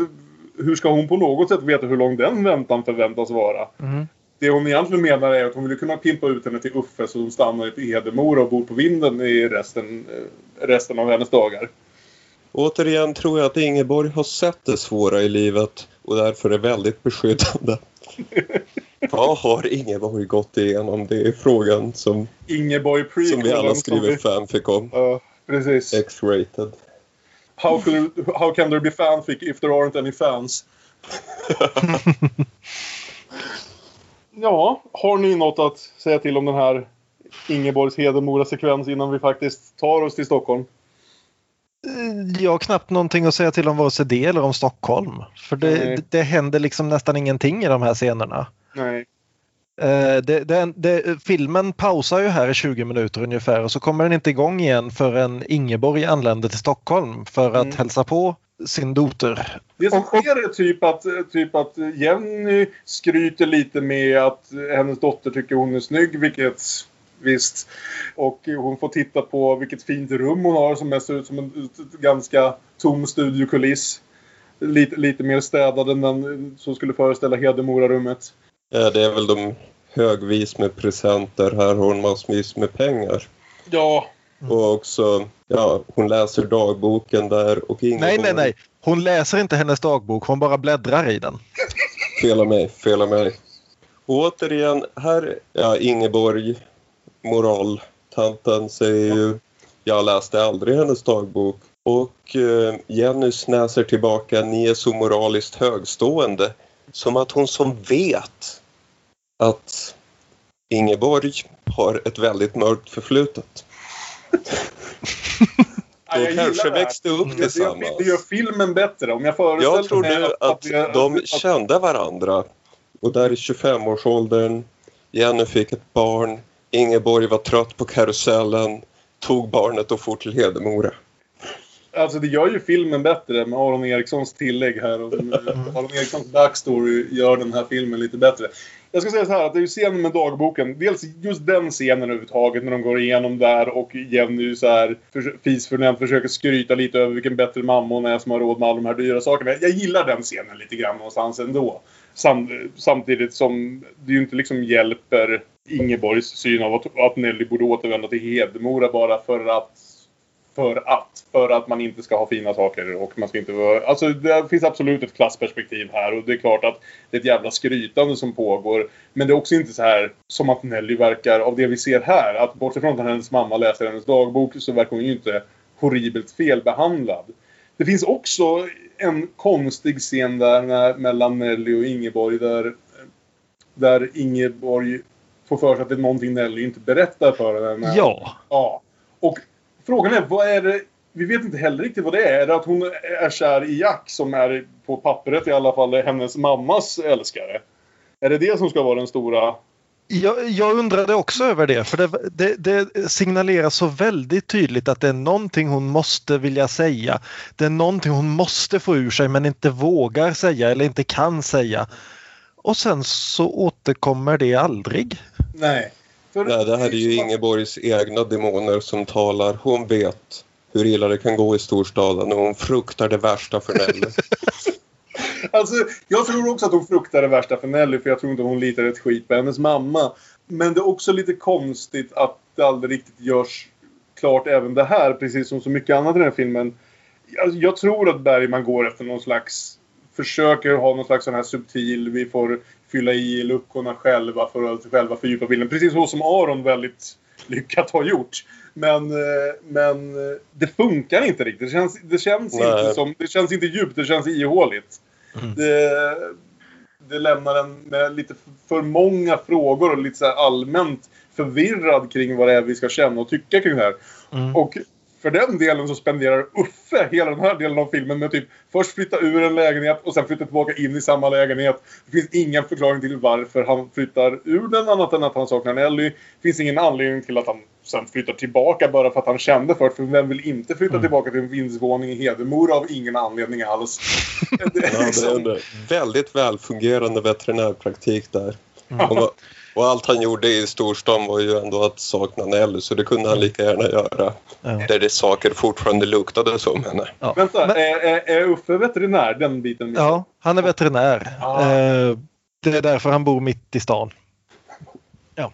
[SPEAKER 2] hur ska hon på något sätt veta hur lång den väntan förväntas vara?
[SPEAKER 1] Mm.
[SPEAKER 2] Det hon egentligen menar är att hon vill kunna pimpa ut henne till Uffe så hon stannar i Hedemora och bor på vinden i resten, eh, resten av hennes dagar.
[SPEAKER 3] Återigen tror jag att Ingeborg har sett det svåra i livet och därför är väldigt beskyddande. Vad har Ingeborg gått igenom? Det är frågan som,
[SPEAKER 2] Ingeborg
[SPEAKER 3] som vi alla skriver fanfic om.
[SPEAKER 2] Ja, precis.
[SPEAKER 3] X-rated.
[SPEAKER 2] How, could, how can there be fanfic if there aren't any fans? <laughs> ja, har ni något att säga till om den här Ingeborgs Hedemora-sekvens innan vi faktiskt tar oss till Stockholm?
[SPEAKER 1] Jag har knappt någonting att säga till om vare sig det eller om Stockholm. För det, det, det händer liksom nästan ingenting i de här scenerna.
[SPEAKER 2] Nej.
[SPEAKER 1] Eh, Det, det, det, filmen pausar ju här i 20 minuter ungefär och så kommer den inte igång igen förrän Ingeborg anländer till Stockholm för att
[SPEAKER 2] Mm.
[SPEAKER 1] hälsa på sin dotter.
[SPEAKER 2] Det som sker är typ att, typ att Jenny skryter lite med att hennes dotter tycker hon är snygg, vilket visst. Och hon får titta på vilket fint rum hon har som mest ser ut som en ganska tom studiokuliss. Lite, lite mer städad än den som skulle föreställa Hedemora-rummet.
[SPEAKER 3] Ja, det är väl de högvis med presenter. Här har hon massvis med pengar.
[SPEAKER 2] Ja,
[SPEAKER 3] Och också, ja, hon läser dagboken där och Ingeborg...
[SPEAKER 1] Nej, nej, nej. Hon läser inte hennes dagbok, hon bara bläddrar i den.
[SPEAKER 3] Fel av mig, fel av mig. Och återigen, här, ja, Ingeborg, moraltanten säger ju jag läste aldrig hennes dagbok. Och eh, Jenny snäser tillbaka, ni är så moraliskt högstående. Som att hon som vet att Ingeborg har ett väldigt mörkt förflutet. <laughs>
[SPEAKER 2] Ja,
[SPEAKER 3] De kanske
[SPEAKER 2] det här.
[SPEAKER 3] växte upp
[SPEAKER 2] det, det, gör,
[SPEAKER 3] tillsammans.
[SPEAKER 2] det gör filmen bättre. Om jag föreställer
[SPEAKER 3] Jag tror nu att
[SPEAKER 2] det-
[SPEAKER 3] de
[SPEAKER 2] att-
[SPEAKER 3] kände varandra. Och där i 25-årsåldern, Jenny fick ett barn, Ingeborg var trött på karusellen, tog barnet och for till Hedemora.
[SPEAKER 2] Alltså det gör ju filmen bättre med Aron Erikssons tillägg här. Och eh, Aron Erikssons backstory gör den här filmen lite bättre. Jag ska säga så här att det är ju scenen med dagboken. Dels just den scenen överhuvudtaget när de går igenom där och Jenny så här för, fisförnämt försöker skryta lite över vilken bättre mamma hon är som har råd med alla de här dyra sakerna. Jag gillar den scenen lite grann någonstans ändå. Sam, samtidigt som det ju inte liksom hjälper Ingeborgs syn av att, att Nelly borde återvända till Hedemora bara för att för att. För att man inte ska ha fina saker och man ska inte vara... Alltså det finns absolut ett klassperspektiv här och det är klart att det är ett jävla skrytande som pågår. Men det är också inte så här som att Nelly verkar, av det vi ser här, att bortsett från att hennes mamma läser hennes dagbok så verkar hon ju inte horribelt felbehandlad. Det finns också en konstig scen där när, mellan Nelly och Ingeborg där, där Ingeborg får för sig att det är någonting Nelly inte berättar för henne.
[SPEAKER 1] Ja.
[SPEAKER 2] Ja. Och frågan är, vad är det? Vi vet inte heller riktigt vad det är. Är det att hon är kär i Jack som är på pappret i alla fall hennes mammas älskare? Är det det som ska vara den stora...
[SPEAKER 1] Jag, jag undrade också över det för det, det, det signalerar så väldigt tydligt att det är någonting hon måste vilja säga. Det är någonting hon måste få ur sig men inte vågar säga eller inte kan säga. Och sen så återkommer det aldrig.
[SPEAKER 2] Nej. För
[SPEAKER 3] Nej, det här är ju Ingeborgs egna demoner som talar. Hon vet hur illa det kan gå i storstaden och hon fruktar det värsta för Nelly. <laughs>
[SPEAKER 2] Alltså, jag tror också att hon fruktar det värsta för Nelly för jag tror inte hon litar ett skit på hennes mamma. Men det är också lite konstigt att det aldrig riktigt görs klart även det här, precis som så mycket annat i den här filmen. Jag, jag tror att Bergman går efter någon slags... Försöker ha någon slags sån här subtil, vi får fylla i luckorna själva för att själva fördjupa bilden. Precis så som Aron väldigt lyckat har gjort. Men, eh, men eh, det funkar inte riktigt. Det känns, det känns,
[SPEAKER 3] Nej.
[SPEAKER 2] inte, som, det känns inte djupt, det känns ihåligt. Det, det lämnar en med lite för många frågor och lite så allmänt förvirrad kring vad det är vi ska känna och tycka kring det här.
[SPEAKER 1] Mm.
[SPEAKER 2] Och för den delen så spenderar Uffe hela den här delen av filmen med typ först flytta ur en lägenhet och sen flytta tillbaka in i samma lägenhet. Det finns ingen förklaring till varför han flyttar ur den annat än att han saknar Nelly. Det finns ingen anledning till att han sen flyttar tillbaka bara för att han kände för. För vem vill inte flytta tillbaka till en vindsvåning i Hedemora av ingen anledning alls? Det <laughs> är
[SPEAKER 3] Ja, det är
[SPEAKER 2] liksom-
[SPEAKER 3] en väldigt välfungerande veterinärpraktik där. Man, Och allt han gjorde i storstan var ju ändå att sakna Nelly så det kunde han lika gärna göra.
[SPEAKER 1] Ja.
[SPEAKER 3] Där det saker fortfarande luktade som henne.
[SPEAKER 1] Ja.
[SPEAKER 2] Vänta,
[SPEAKER 1] Men-
[SPEAKER 2] är, är, Uffe veterinär? Den biten?
[SPEAKER 1] Ja, han är veterinär.
[SPEAKER 2] Ah.
[SPEAKER 1] Eh, Det är därför han bor mitt i stan. Ja.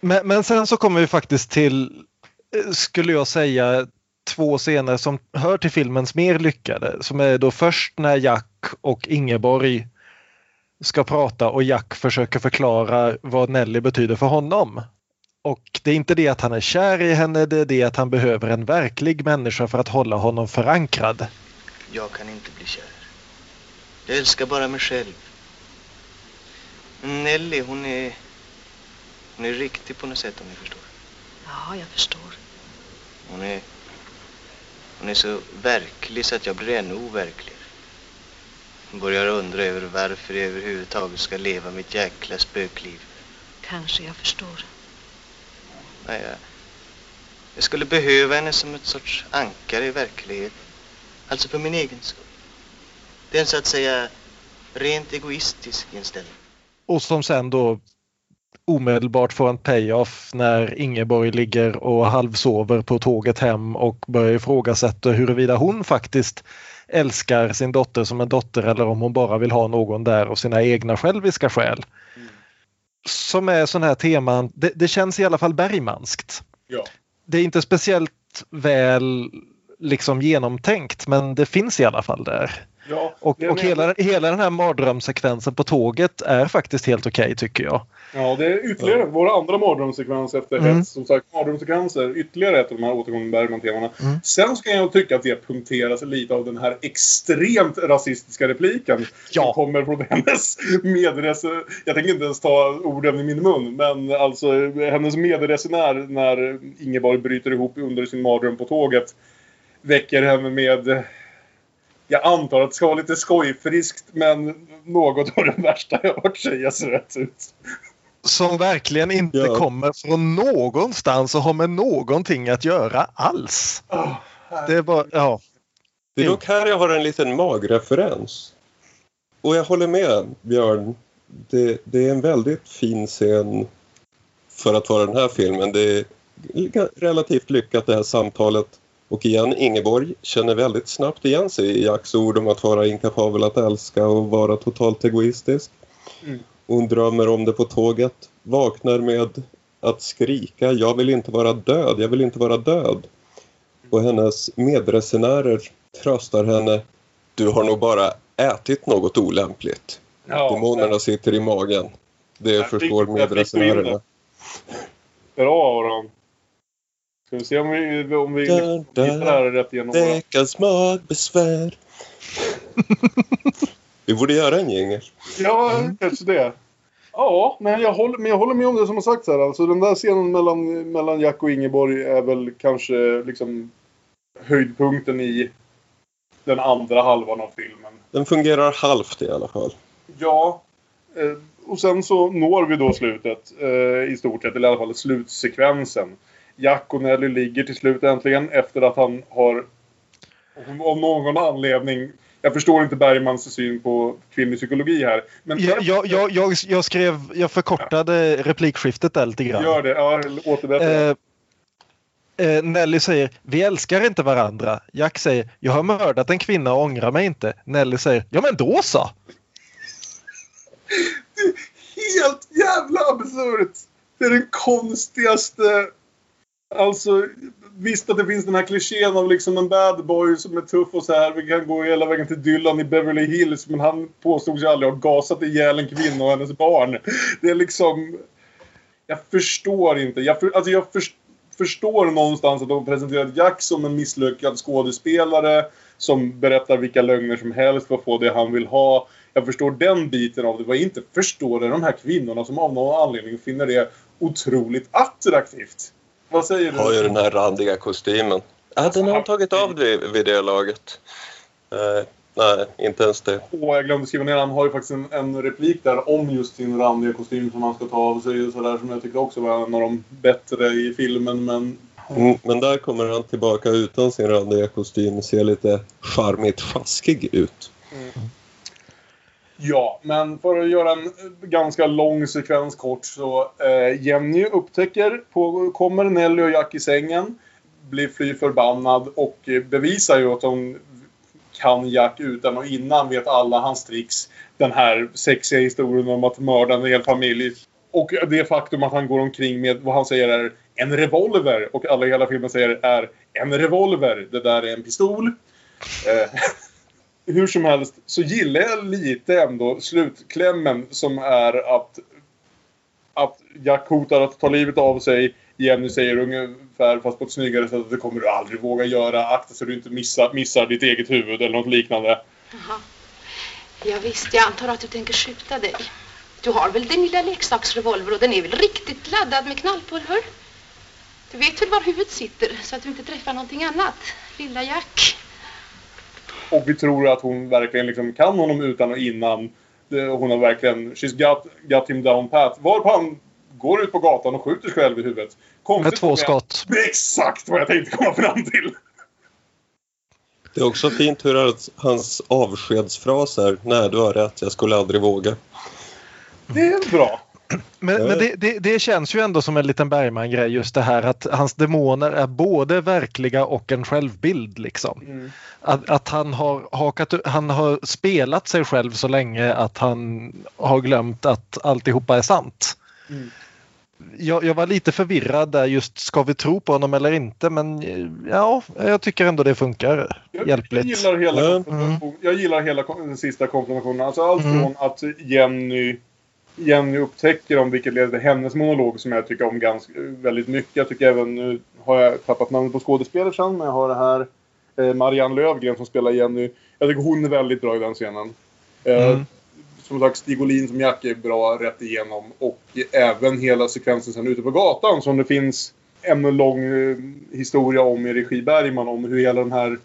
[SPEAKER 1] Men, men sen så kommer vi faktiskt till, eh, skulle jag säga, två scener som hör till filmens mer lyckade. Som är då först när Jack och Ingeborg ska prata och Jack försöker förklara vad Nelly betyder för honom. Och det är inte det att han är kär i henne, det är det att han behöver en verklig människa för att hålla honom förankrad.
[SPEAKER 7] Jag kan inte bli kär. Jag älskar bara mig själv. Nelly, hon är... Hon är riktig på något sätt om ni förstår.
[SPEAKER 5] Ja, jag förstår.
[SPEAKER 7] Hon är... Hon är så verklig så att jag blir ännu overkligare. Börjar undra över varför jag överhuvudtaget ska leva mitt jäkla spökliv.
[SPEAKER 5] Kanske jag förstår.
[SPEAKER 7] Nej, jag, jag skulle behöva henne som ett sorts ankare i verkligheten. Alltså för min egen skull. Det är en så att säga rent egoistisk inställning.
[SPEAKER 1] Och som sen då omedelbart får en payoff när Ingeborg ligger och halvsover på tåget hem och börjar ifrågasätta huruvida hon faktiskt älskar sin dotter som en dotter eller om hon bara vill ha någon där av sina egna själviska skäl. Som är sådana här teman, det, det känns i alla fall Bergmanskt.
[SPEAKER 2] Ja.
[SPEAKER 1] Det är inte speciellt väl liksom genomtänkt men det finns i alla fall där.
[SPEAKER 2] Ja,
[SPEAKER 1] Och, och hela, hela den här mardrömssekvensen på tåget är faktiskt helt okej tycker jag.
[SPEAKER 2] Ja, det är ytterligare vår andra mardrömssekvens efter
[SPEAKER 1] Mm.
[SPEAKER 2] hets. Som sagt, mardrömssekvenser. Ytterligare ett av de här återkommande Bergman-temana.
[SPEAKER 1] Mm.
[SPEAKER 2] Sen så kan jag tycka att det punkteras lite av den här extremt rasistiska repliken.
[SPEAKER 1] Ja.
[SPEAKER 2] Som kommer från hennes medresenär. Jag tänker inte ens ta orden i min mun. Men alltså hennes medresenär när Ingeborg bryter ihop under sin mardröm på tåget. Väcker henne med jag antar att det ska vara lite skojfriskt men något av det värsta jag har hört sägas rätt ut.
[SPEAKER 1] Som verkligen inte
[SPEAKER 3] Ja.
[SPEAKER 1] kommer från någonstans och har med någonting att göra alls.
[SPEAKER 2] Oh,
[SPEAKER 1] Det är bara, ja.
[SPEAKER 3] Det är dock här jag har en liten magreferens. Och jag håller med Björn. Det, det är en väldigt fin scen för att vara den här filmen. Det är relativt lyckat det här samtalet. Och igen, Ingeborg känner väldigt snabbt igen sig i Jacks ord om att vara inkapabel att älska och vara totalt egoistisk.
[SPEAKER 2] Mm.
[SPEAKER 3] Hon drömmer om det på tåget, vaknar med att skrika jag vill inte vara död, jag vill inte vara död. Och hennes medresenärer tröstar henne du har nog bara ätit något olämpligt.
[SPEAKER 2] Ja,
[SPEAKER 3] Demonerna sitter i magen. Det förstår medresenärerna.
[SPEAKER 2] Bra Aron. Ska vi se om vi, om vi
[SPEAKER 3] Dun,
[SPEAKER 2] hittar det här rätt igenom.
[SPEAKER 3] Veckans magbesvär. <laughs> Vi borde göra en jingel.
[SPEAKER 2] Ja, kanske det. Ja, men jag, håller, men jag håller med om det som har sagts här. Alltså den där scenen mellan, mellan Jack och Ingeborg är väl kanske liksom höjdpunkten i den andra halvan av filmen.
[SPEAKER 3] Den fungerar halvt i alla fall.
[SPEAKER 2] Ja. Eh, och sen så når vi då slutet eh, i stort sett, eller i alla fall slutsekvensen. Jack och Nelly ligger till slut äntligen efter att han har av någon anledning jag förstår inte Bergmans syn på kvinnlig psykologi här. Men
[SPEAKER 1] Jag, jag, jag, jag, skrev, jag förkortade replikskiftet där lite grann.
[SPEAKER 2] Gör det. Ja, återberätta.
[SPEAKER 1] Eh, eh, Nelly säger vi älskar inte varandra. Jack säger jag har mördat en kvinna och ångrar mig inte. Nelly säger ja men då så.
[SPEAKER 2] Helt jävla absurt! Det är den konstigaste... Alltså, visst att det finns den här klichén av liksom en bad boy som är tuff och så här. Vi kan gå hela vägen till Dylan i Beverly Hills. Men han påstod sig aldrig ha gasat ihjäl en kvinna och hennes barn. Det är liksom... Jag förstår inte. Jag, för, alltså jag för, förstår någonstans att de presenterat Jack som en misslyckad skådespelare. Som berättar vilka lögner som helst för att få det han vill ha. Jag förstår den biten av det. Vad jag inte förstår är de här kvinnorna som av någon anledning finner det otroligt attraktivt. Vad säger du?
[SPEAKER 3] Har ju den här randiga kostymen. Ja, den har han tagit av vid, vid det laget. Eh, nej, inte ens det.
[SPEAKER 2] Åh, jag glömde skriva ner. Han har ju faktiskt en, en replik där om just sin randiga kostym som han ska ta av sig. och Sådär, som jag tyckte också var en av de bättre i filmen. Men
[SPEAKER 3] Mm, men där kommer han tillbaka utan sin randiga kostym och ser lite charmigt sjaskig ut.
[SPEAKER 2] Ja, men för att göra en ganska lång sekvens kort så eh, Jenny upptäcker, på, kommer Nelly och Jack i sängen, blir fly förbannad och bevisar ju att hon kan Jack utan och innan, vet alla hans tricks. Den här sexiga historien om att mörda en hel familj. Och det faktum att han går omkring med vad han säger är en revolver och alla i hela filmen säger är en revolver. Det där är en pistol. Eh, <laughs> hur som helst så gillar jag lite ändå slutklämmen som är att att Jack hotar att ta livet av sig. Jenny säger ungefär, fast på ett snyggare sätt, att det kommer du aldrig våga göra. Akta så du inte missar, missar ditt eget huvud eller något liknande.
[SPEAKER 5] Jaha. Ja, visst, jag antar att du tänker skjuta dig. Du har väl din lilla leksaksrevolver och den är väl riktigt laddad med knallpulver? Du vet väl var huvudet sitter så att du inte träffar någonting annat, lilla Jack?
[SPEAKER 2] Och vi tror att hon verkligen liksom kan honom utan och innan. Hon har verkligen, she's got, got him down pat. Varpå han går ut på gatan och skjuter sig själv i huvudet. Konstigt
[SPEAKER 1] Med två skott.
[SPEAKER 2] Det <laughs> är exakt vad jag tänkte komma fram till.
[SPEAKER 3] Det är också fint hur hans- hans avskedsfras är. Nej, du har rätt. Jag skulle aldrig våga.
[SPEAKER 2] Det är bra.
[SPEAKER 1] Men, men det, det, det känns ju ändå som en liten Bergman-grej just det här att hans demoner är både verkliga och en självbild. Liksom.
[SPEAKER 2] Mm.
[SPEAKER 1] Att, att han, har hakat, han har spelat sig själv så länge att han har glömt att alltihopa är sant.
[SPEAKER 2] Mm.
[SPEAKER 1] Jag, jag var lite förvirrad där just ska vi tro på honom eller inte men ja, jag tycker ändå det funkar
[SPEAKER 2] Jag,
[SPEAKER 1] hjälpligt.
[SPEAKER 2] jag gillar hela, konfrontation- jag gillar hela den sista konfrontationen. Alltså allt
[SPEAKER 1] Mm.
[SPEAKER 2] från att Jenny, Jenny upptäcker om vilket leder till hennes monolog som jag tycker om ganska, väldigt mycket. Jag tycker även, nu har jag tappat namnet på skådespelerskan, men jag har det här. Eh, Marianne Lövgren som spelar Jenny. Jag tycker hon är väldigt bra i den scenen. Eh,
[SPEAKER 1] Mm.
[SPEAKER 2] Som sagt, Stig Olin som Jack är bra rätt igenom. Och även hela sekvensen sen ute på gatan som det finns en lång eh, historia om i regi Bergman om hur hela den här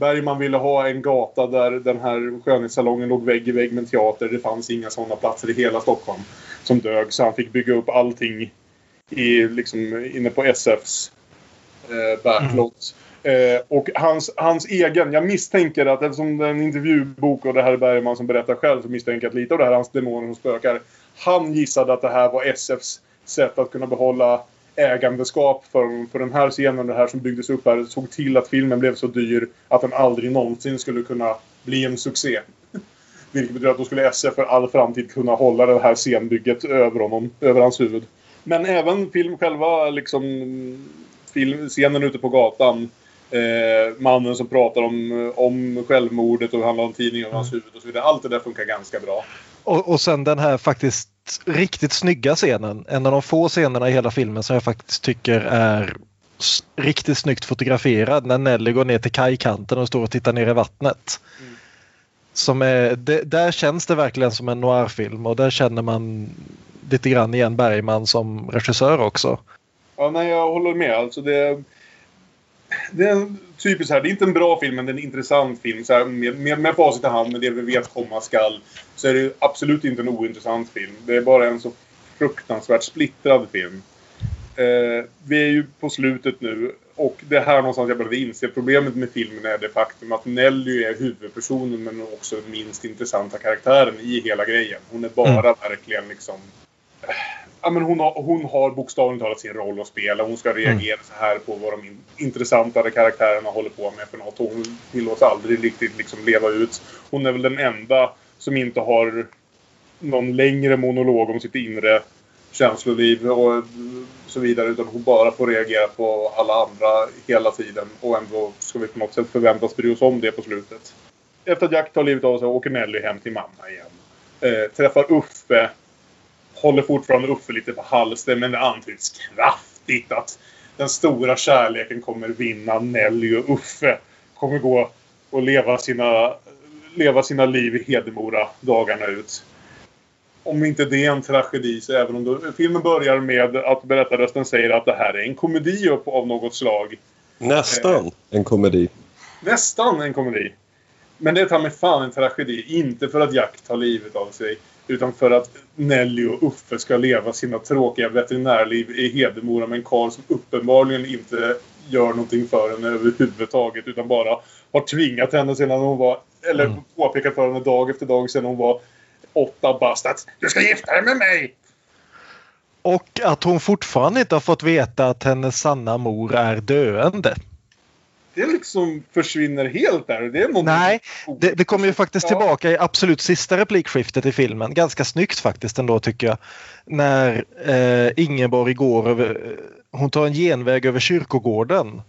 [SPEAKER 2] Bergman ville ha en gata där den här skönhetssalongen låg vägg i vägg med en teater. Det fanns inga sådana platser i hela Stockholm som dög. Så han fick bygga upp allting i, liksom, inne på SFs eh, backlot. Eh, och hans, hans egen, jag misstänker att eftersom det är en intervjubok och det här är Bergman som berättar själv så misstänker jag att lite av det här är hans demoner som spökar. Han gissade att det här var SFs sätt att kunna behålla ägandeskap för, för den här scenen, det här som byggdes upp här, såg till att filmen blev så dyr att den aldrig någonsin skulle kunna bli en succé. <laughs> Vilket betyder att då skulle SF för all framtid kunna hålla det här scenbygget över honom, över hans huvud. Men även film själva, liksom film, scenen ute på gatan. Eh, mannen som pratar om, om självmordet och handlar om tidningen över hans huvud och så vidare. Allt det där funkar ganska bra.
[SPEAKER 1] Och, och sen den här faktiskt riktigt snygga scenen. En av de få scenerna i hela filmen som jag faktiskt tycker är riktigt snyggt fotograferad när Nelly går ner till kajkanten och står och tittar ner i vattnet.
[SPEAKER 2] Mm.
[SPEAKER 1] Som är, det, där känns det verkligen som en noirfilm och där känner man lite grann igen Bergman som regissör också.
[SPEAKER 2] Ja, nej, jag håller med. Alltså det, det är en typisk så här, det är inte en bra film, men det är en intressant film. Så här, med, med, med facit i hand, med det vi vet komma skall, så är det absolut inte en ointressant film. Det är bara en så fruktansvärt splittrad film. Eh, vi är ju på slutet nu och det är här någonstans jag började inse problemet med filmen är det faktum att Nelly är huvudpersonen men också den minst intressanta karaktären i hela grejen. Hon är bara verkligen liksom Ja, men hon, har, hon har bokstavligt talat sin roll att spela. Hon ska reagera så här på vad de in, intressantare karaktärerna håller på med för något. Hon tillåts aldrig riktigt liksom leva ut. Hon är väl den enda som inte har någon längre monolog om sitt inre känsloliv och så vidare. Utan hon bara får reagera på alla andra hela tiden. Och ändå ska vi på något sätt förväntas bry oss om det på slutet. Efter att Jack tar livet av sig åker Nelly hem till mamma igen. Eh, träffar Uffe håller fortfarande Uffe lite på halsen men det antyds kraftigt att den stora kärleken kommer vinna. Nelly och Uffe kommer gå och leva sina, leva sina liv i Hedemora dagarna ut. Om inte det är en tragedi så även om då, filmen börjar med att berättarrösten säger att det här är en komedi upp av något slag.
[SPEAKER 3] Nästan en komedi.
[SPEAKER 2] Nästan en komedi. Men det tar mig fan en tragedi. Inte för att Jack tar livet av sig. Utan för att Nelly och Uffe ska leva sina tråkiga veterinärliv i Hedemora med en karl som uppenbarligen inte gör någonting för henne överhuvudtaget. Utan bara har tvingat henne sedan hon var... Eller
[SPEAKER 1] Mm.
[SPEAKER 2] påpekat för henne dag efter dag sedan hon var åtta bast att du ska gifta dig med mig.
[SPEAKER 1] Och att hon fortfarande inte har fått veta att hennes sanna mor är döende.
[SPEAKER 2] Det liksom försvinner helt där. Det är någon
[SPEAKER 1] Nej, det, det kommer ju faktiskt tillbaka i absolut sista replikskiftet i filmen. Ganska snyggt faktiskt ändå tycker jag. När eh, Ingeborg går över, hon tar en genväg över kyrkogården.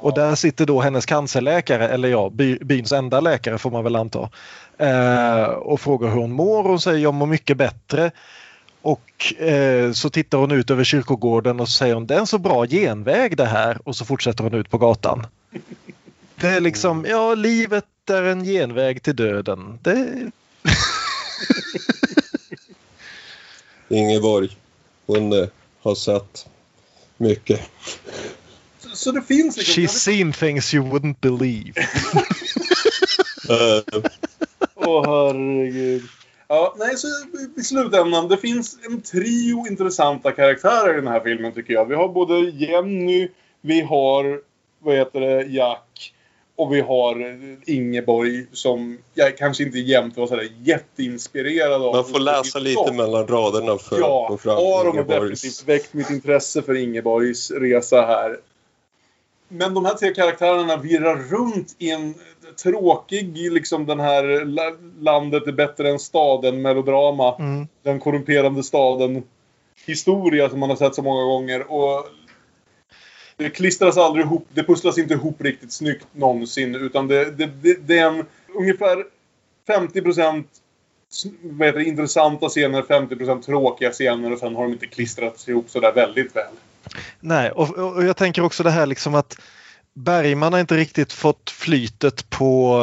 [SPEAKER 1] Och där sitter då hennes cancerläkare, eller ja, by, byns enda läkare får man väl anta. Eh, och frågar hur hon mår. Hon säger jag mår mycket bättre. Och eh, så tittar hon ut över kyrkogården och så säger hon det är en så bra genväg det här och så fortsätter hon ut på gatan. Det är liksom, ja livet är en genväg till döden. Det... <laughs>
[SPEAKER 3] Ingeborg, hon eh, har sett mycket.
[SPEAKER 2] Så, så det finns liksom...
[SPEAKER 1] She's seen things you wouldn't believe. <laughs>
[SPEAKER 3] Eh,
[SPEAKER 2] Åh herregud. Ja, nej, så i slutändan, det finns en trio intressanta karaktärer i den här filmen tycker jag. Vi har både Jenny, vi har, vad heter det, Jack och vi har Ingeborg som jag kanske inte jämt var sådär jätteinspirerad av.
[SPEAKER 3] man får läsa lite mellan raderna för
[SPEAKER 2] Ja,
[SPEAKER 3] att få fram
[SPEAKER 2] Aron har
[SPEAKER 3] Ingeborgs...
[SPEAKER 2] definitivt väckt mitt intresse för Ingeborgs resa här. Men de här tre karaktärerna virrar runt i en tråkig, liksom den här la- landet är bättre än staden melodrama.
[SPEAKER 1] Mm.
[SPEAKER 2] Den korrumperande staden historia som man har sett så många gånger. Och det klistras aldrig ihop, det pusslas inte ihop riktigt snyggt någonsin. Utan det, det, det, det är en ungefär 50 vad heter det, intressanta scener, 50 procent tråkiga scener och sen har de inte klistrats ihop sådär väldigt väl.
[SPEAKER 1] Nej, och, och jag tänker också det här liksom att Bergman har inte riktigt fått flytet på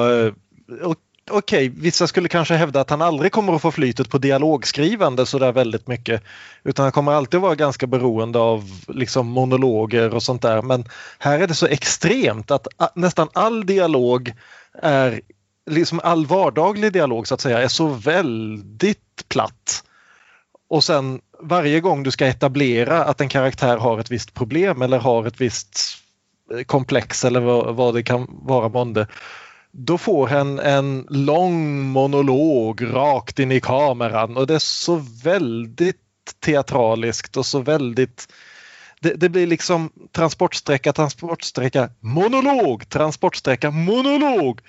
[SPEAKER 1] eh, och okej, Okej, vissa skulle kanske hävda att han aldrig kommer att få flytet på dialogskrivande sådär väldigt mycket. Utan han kommer alltid vara ganska beroende av liksom monologer och sånt där. Men här är det så extremt att nästan all dialog är, liksom all vardaglig dialog så att säga, är så väldigt platt. Och sen varje gång du ska etablera att en karaktär har ett visst problem eller har ett visst eh, komplex eller vad, vad det kan vara månde. Då får han en lång monolog rakt in i kameran och det är så väldigt teatraliskt och så väldigt det, det blir liksom transportsträcka, transportsträcka, monolog, transportsträcka, monolog.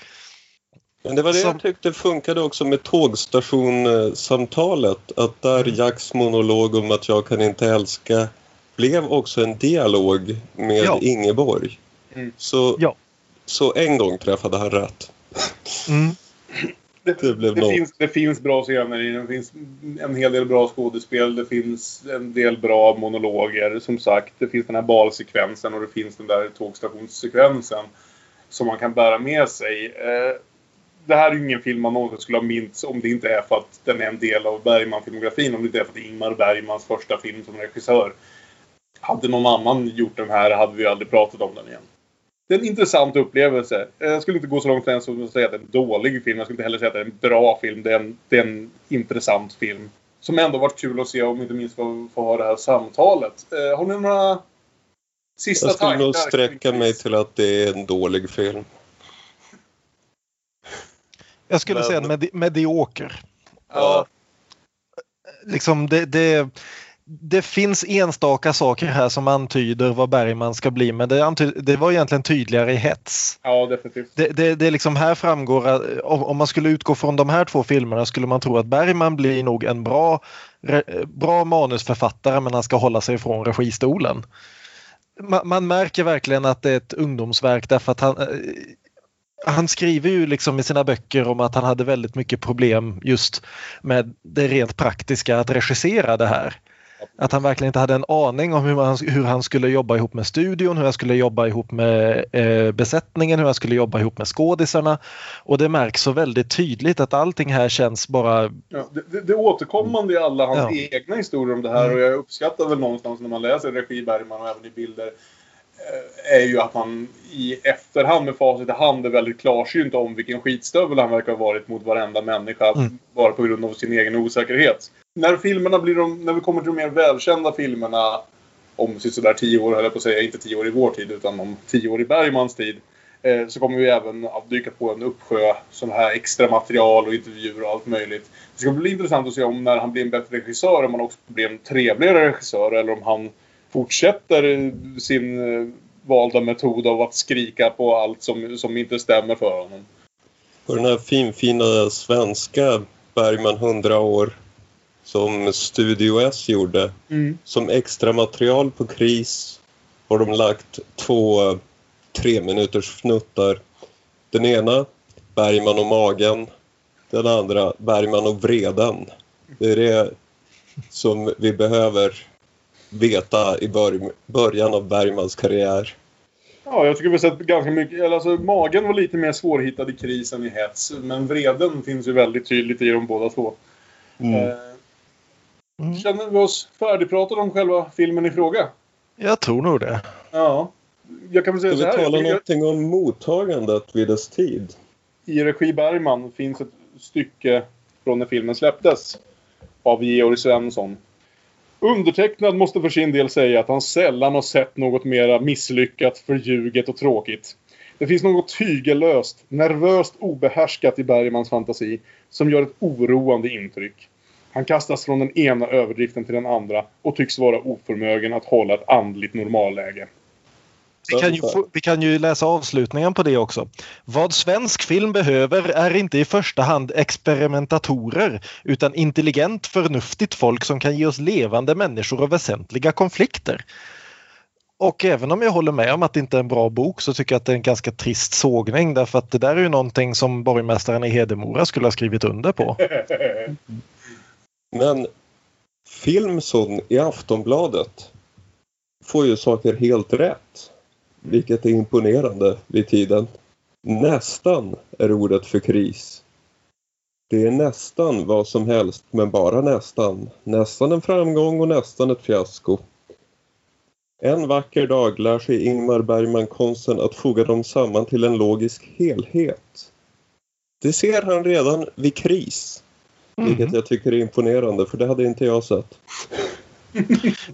[SPEAKER 3] Men det var det
[SPEAKER 1] Som-
[SPEAKER 3] jag tyckte funkade också med tågstationsamtalet. Att där Jacks monolog om att jag kan inte älska blev också en dialog med
[SPEAKER 1] Ja.
[SPEAKER 3] Ingeborg.
[SPEAKER 2] Mm.
[SPEAKER 3] Så,
[SPEAKER 1] Ja.
[SPEAKER 3] Så en gång träffade han rätt.
[SPEAKER 1] Mm.
[SPEAKER 2] Det,
[SPEAKER 3] Det blev
[SPEAKER 2] det, finns, det finns bra scener i den. Det finns en hel del bra skådespel. Det finns en del bra monologer. Som sagt, det finns den här balsekvensen och det finns den där tågstationssekvensen. Som man kan bära med sig. Eh, det här är ju ingen film man någonsin skulle ha mints om det inte är för att den är en del av Bergman-filmografin. Om det inte är för att det är Ingmar Bergmans första film som regissör. Hade någon annan gjort den här hade vi aldrig pratat om den igen. Det är en intressant upplevelse. Eh, Jag skulle inte gå så långt ens som att säga att det är en dålig film. Jag skulle inte heller säga att det är en bra film. Det är en, det är en intressant film. Som ändå varit kul att se om inte minst få, få ha det här samtalet. Eh, har ni några sista
[SPEAKER 3] Jag skulle
[SPEAKER 2] tankar?
[SPEAKER 3] nog sträcka mig till att det är en dålig film.
[SPEAKER 1] Jag skulle
[SPEAKER 3] Men-
[SPEAKER 1] säga en medi- medioker.
[SPEAKER 2] Ja,
[SPEAKER 1] liksom det, det, det finns enstaka saker här som antyder vad Bergman ska bli men det, antyder, det var egentligen tydligare i hets.
[SPEAKER 2] ja, definitivt.
[SPEAKER 1] Det, det, det liksom här framgår att om, man skulle utgå från de här två filmerna skulle man tro att Bergman blir nog en bra, bra manusförfattare men han ska hålla sig ifrån registolen. Man, man märker verkligen att det är ett ungdomsverk därför att han, eh, han skriver ju liksom i sina böcker om att han hade väldigt mycket problem just med det rent praktiska att regissera det här. Att han verkligen inte hade en aning om hur han, hur han skulle jobba ihop med studion, hur han skulle jobba ihop med eh, besättningen, hur han skulle jobba ihop med skådisarna. Och det märks så väldigt tydligt att allting här känns bara...
[SPEAKER 2] Ja, det, det, återkommande i alla hans
[SPEAKER 1] Ja.
[SPEAKER 2] egna historier om det här
[SPEAKER 1] Mm.
[SPEAKER 2] och jag uppskattar väl någonstans när man läser regi Bergman och även i bilder är ju att man i efterhand med facit i hand är väldigt klarsynt om vilken skitstövel han verkar ha varit mot varenda människa
[SPEAKER 1] Mm.
[SPEAKER 2] bara på grund av sin egen osäkerhet. När filmerna blir de, när vi kommer till de mer välkända filmerna om sådär tio år, höll jag på att säga, inte tio år i vår tid utan om tio år i Bergmans tid. eh, så kommer vi även att dyka på en uppsjö sån här extra material och intervjuer och allt möjligt. Det ska bli intressant att se om när han blir en bättre regissör om han också blir en trevligare regissör eller om han fortsätter sin eh, valda metod av att skrika på allt som, som inte stämmer för honom.
[SPEAKER 3] På den här finfina svenska Bergman 100 år som Studio S gjorde.
[SPEAKER 2] Mm.
[SPEAKER 3] Som extra material på kris har de lagt två tre minuters fnuttar. Den ena Bergman och magen. Den andra Bergman och vreden. Det är det som vi behöver veta i bör början av Bergmans karriär.
[SPEAKER 2] Ja, jag tycker vi har sett ganska mycket. eller Alltså, magen var lite mer svårhittad i krisen i hets. Men vreden finns ju väldigt tydligt i de båda två.
[SPEAKER 3] Mm.
[SPEAKER 2] Eh, Känner vi oss färdigpratade om själva filmen i fråga?
[SPEAKER 1] Jag tror nog det.
[SPEAKER 2] Ja. Jag kan väl säga
[SPEAKER 3] Ska
[SPEAKER 2] så
[SPEAKER 3] vi
[SPEAKER 2] här.
[SPEAKER 3] tala
[SPEAKER 2] jag-
[SPEAKER 3] någonting om mottagandet vid dess tid?
[SPEAKER 2] I regi Bergman finns ett stycke från när filmen släpptes. Av Georg Svensson. Undertecknad måste för sin del säga att han sällan har sett något mera misslyckat, förljuget och tråkigt. Det finns något tygellöst, nervöst obehärskat i Bergmans fantasi som gör ett oroande intryck. Han kastas från den ena överdriften till den andra och tycks vara oförmögen att hålla ett andligt normalläge.
[SPEAKER 1] Vi kan, ju vi kan ju läsa avslutningen på det också. Vad svensk film behöver är inte i första hand experimentatorer utan intelligent förnuftigt folk som kan ge oss levande människor och väsentliga konflikter. Och även om jag håller med om att det inte är en bra bok så tycker jag att det är en ganska trist sågning därför att det där är ju någonting som borgmästaren i Hedemora skulle ha skrivit under på. <laughs>
[SPEAKER 3] Men Filmson i Aftonbladet får ju saker helt rätt. Vilket är imponerande vid tiden. Nästan är ordet för kris. Det är nästan vad som helst, men bara nästan. Nästan en framgång och nästan ett fiasko. En vacker dag lär sig Ingmar Bergman konsten att foga dem samman till en logisk helhet. Det ser han redan vid kris. Vilket jag tycker är imponerande, för det hade inte jag sett.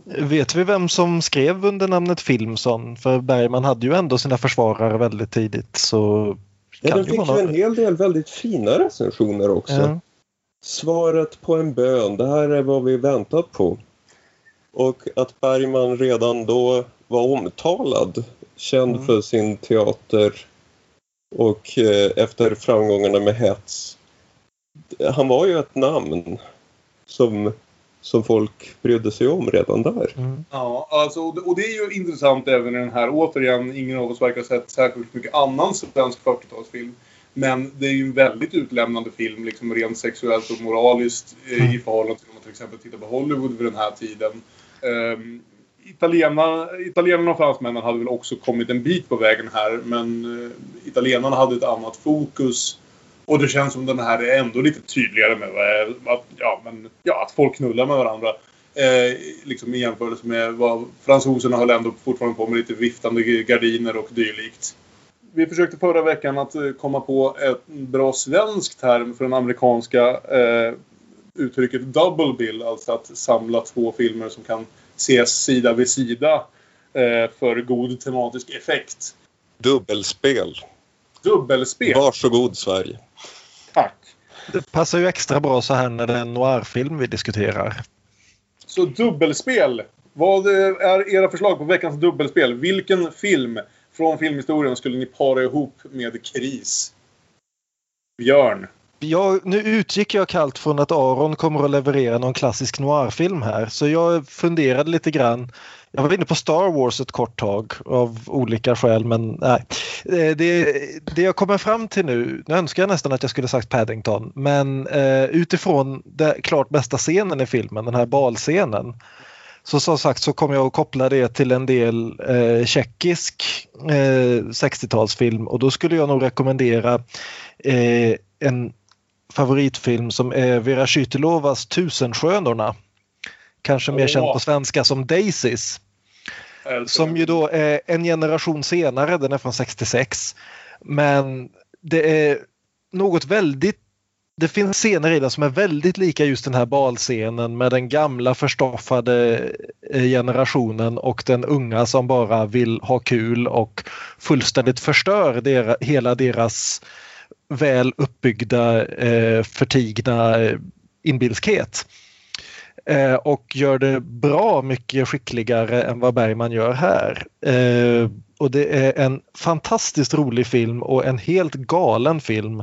[SPEAKER 1] Vet vi vem som skrev under namnet Filmson? För Bergman hade ju ändå sina försvarare väldigt tidigt så
[SPEAKER 3] Ja, den fick ju en hel del väldigt fina recensioner också.
[SPEAKER 1] Ja.
[SPEAKER 3] Svaret på en bön, det här är vad vi väntat på. Och att Bergman redan då var omtalad, känd
[SPEAKER 1] Mm.
[SPEAKER 3] för sin teater och eh, efter framgångarna med hets. Han var ju ett namn som, som folk brydde sig om redan där.
[SPEAKER 1] Mm.
[SPEAKER 2] Ja, alltså, och det- och det är ju intressant även i den här. Återigen, ingen av oss verkar ha sett särskilt mycket annan svensk 40-talsfilm. Men det är ju en väldigt utlämnande film, liksom rent sexuellt och moraliskt eh, i förhållande till om man till exempel tittar på Hollywood vid den här tiden. Um, Italienarna, italienarna och fransmännen hade väl också kommit en bit på vägen här, men uh, italienarna hade ett annat fokus. Och det känns som den här är ändå lite tydligare med att, ja, men, ja, att folk knullar med varandra. Eh, liksom i jämförelse med vad fransoserna höll ändå fortfarande på med lite viftande gardiner och dylikt. Vi försökte förra veckan att eh, komma på ett bra svensk term för den amerikanska eh, uttrycket double bill. Alltså att samla två filmer som kan ses sida vid sida eh, för god tematisk effekt.
[SPEAKER 3] Dubbelspel.
[SPEAKER 2] Dubbelspel.
[SPEAKER 3] Varsågod Sverige.
[SPEAKER 1] Det passar ju extra bra så här när det är en noirfilm vi diskuterar.
[SPEAKER 2] Så dubbelspel. Vad är era förslag på veckans dubbelspel? Vilken film från filmhistorien skulle ni para ihop med Kris? Björn.
[SPEAKER 1] Jag, nu utgick jag kallt från att Aron kommer att leverera någon klassisk noirfilm här så jag funderade lite grann. Jag var inne på Star Wars ett kort tag av olika skäl men nej. Eh, det, det jag kommer fram till nu, nu önskar jag nästan att jag skulle sagt Paddington men eh, utifrån den klart bästa scenen i filmen, den här balscenen. Så som sagt så kommer jag att koppla det till en del eh, tjeckisk eh, 60-talsfilm och då skulle jag nog rekommendera eh, en favoritfilm som är Vera Kytilovas Tusenskönorna. Kanske mer känd på svenska som Daisies. Som ju då är en generation senare, den är från 66. Men det är något väldigt det finns scener i den som är väldigt lika just den här balscenen med den gamla förstoffade eh, generationen och den unga som bara vill ha kul och fullständigt förstör der, hela deras väl uppbyggda eh, förtigna eh, inbilskhet. Eh, och gör det bra mycket skickligare än vad Bergman gör här. Eh, och det är en fantastiskt rolig film och en helt galen film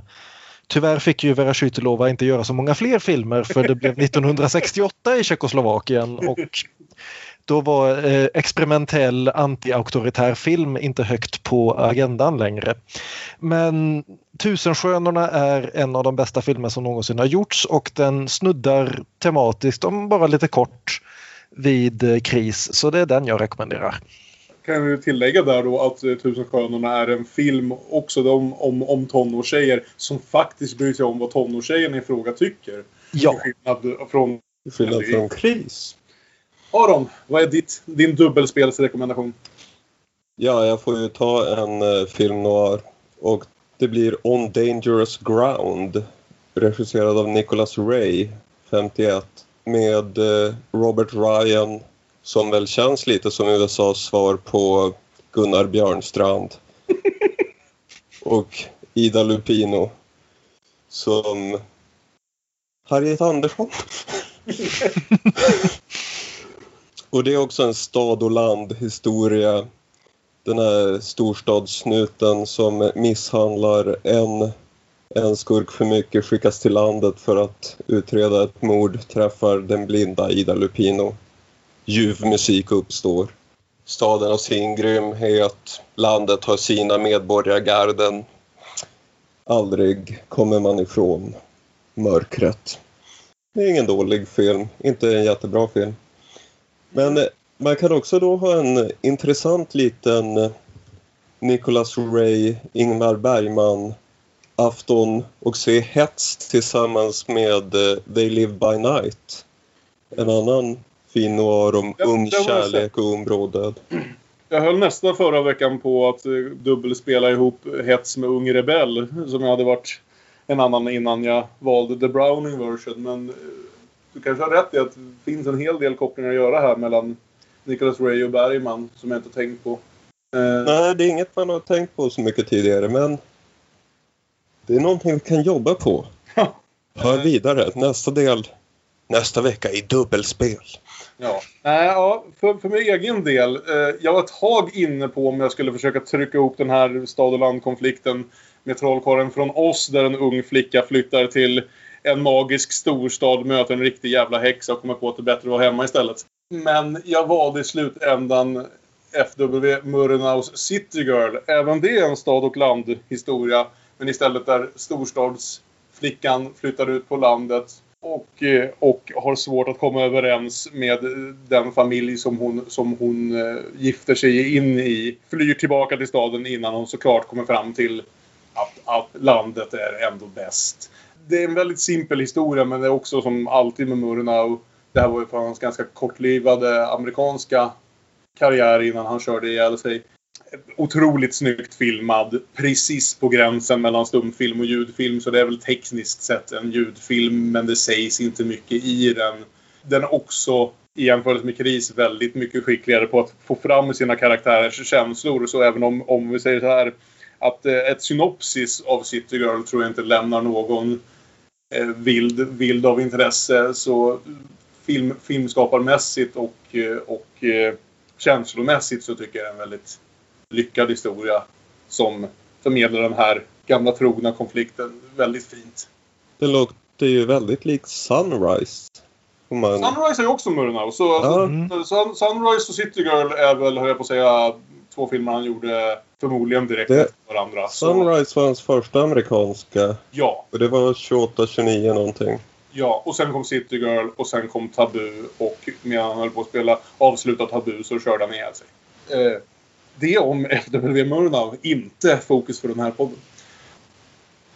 [SPEAKER 1] Tyvärr fick ju Vera Chytilova inte göra så många fler filmer för det blev <laughs> 1968 i Tjeckoslovakien och då var eh, experimentell anti-auktoritär film inte högt på agendan längre. Men Tusenskönorna är en av de bästa filmer som någonsin har gjorts och den snuddar tematiskt, om bara lite kort, vid eh, kris. Så det är den jag rekommenderar
[SPEAKER 2] kan vi tillägga där då att eh, Tusenskönorna är en film också om, om, om tonårstjejer som faktiskt bryr sig om vad tonårstjejerna i fråga tycker.
[SPEAKER 1] Ja.
[SPEAKER 2] Till skillnad från...
[SPEAKER 3] Till skillnad från kris.
[SPEAKER 2] Aron, vad är ditt, din dubbelspelsrekommendation?
[SPEAKER 3] Ja, jag får ju ta en uh, film noir. Och det blir On Dangerous Ground. Regisserad av Nicholas Ray, 51. Med uh, Robert Ryan, som väl känns lite som USAs svar på Gunnar Björnstrand. <laughs> och Ida Lupino som Harriet Andersson. <laughs> <laughs> och det är också en stad och land historia. Den här storstadssnuten som misshandlar en, en skurk för mycket skickas till landet för att utreda ett mord, träffar den blinda Ida Lupino ljuv musik uppstår. Staden har sin grymhet, landet har sina medborgargarden. Aldrig kommer man ifrån mörkret. Det är ingen dålig film, inte en jättebra film. Men man kan också då ha en intressant liten eh, Nicholas Ray, Ingmar Bergman afton och se Hets tillsammans med eh, They Live By Night. En annan fin noir om ja, ung kärlek och ung bråddöd.
[SPEAKER 2] Jag höll nästan förra veckan på att uh, dubbelspela ihop Hets med Ung Rebell som hade varit en annan innan jag valde The Browning version. Men du kanske har rätt i att det finns en hel del kopplingar att göra här mellan Nicholas Ray och Bergman som jag inte tänkt på.
[SPEAKER 3] Uh, Nej, det är inget man har tänkt på så mycket tidigare men det är någonting vi kan jobba på. Hör vidare, nästa del nästa vecka i dubbelspel.
[SPEAKER 2] Ja, äh, ja för, för min egen del. Eh, jag var ett tag inne på om jag skulle försöka trycka ihop den här stad och landkonflikten med trollkarlen från oss där en ung flicka flyttar till en magisk storstad, möter en riktig jävla häxa och kommer på att det är bättre att vara hemma istället. Men jag valde i slutändan FW Murnaus City Girl. Även det är en stad och landhistoria. Men istället där storstadsflickan flyttar ut på landet och, eh, och har svårt att komma överens med den familj som hon, som hon eh, gifter sig in i. Flyr tillbaka till staden innan hon såklart kommer fram till att, att landet är ändå bäst. Det är en väldigt simpel historia men det är också som alltid med Murnau. Det här var ju för hans ganska kortlivade amerikanska karriär innan han körde ihjäl sig otroligt snyggt filmad. Precis på gränsen mellan stumfilm och ljudfilm. Så det är väl tekniskt sett en ljudfilm men det sägs inte mycket i den. Den är också i jämförelse med Kris väldigt mycket skickligare på att få fram sina karaktärers känslor. Så även om, om vi säger så här att eh, ett synopsis av City Girl tror jag inte lämnar någon eh, vild, vild av intresse. Så film, filmskaparmässigt och, eh, och eh, känslomässigt så tycker jag den är väldigt lyckad historia som förmedlar den här gamla trogna konflikten väldigt fint.
[SPEAKER 3] Det låter ju väldigt likt Sunrise.
[SPEAKER 2] Man... Sunrise är ju också Murnau. Så ja. mm. Sunrise och City Girl är väl, höll jag på att säga, två filmer han gjorde förmodligen direkt det... efter varandra.
[SPEAKER 3] Sunrise så... var hans första amerikanska.
[SPEAKER 2] Ja.
[SPEAKER 3] Och det var 28-29 någonting.
[SPEAKER 2] Ja, och sen kom City Girl och sen kom Tabu och medan han höll på att spela avsluta Tabu så körde han ihjäl sig. Eh, det om FW Murnau, inte fokus för den här podden.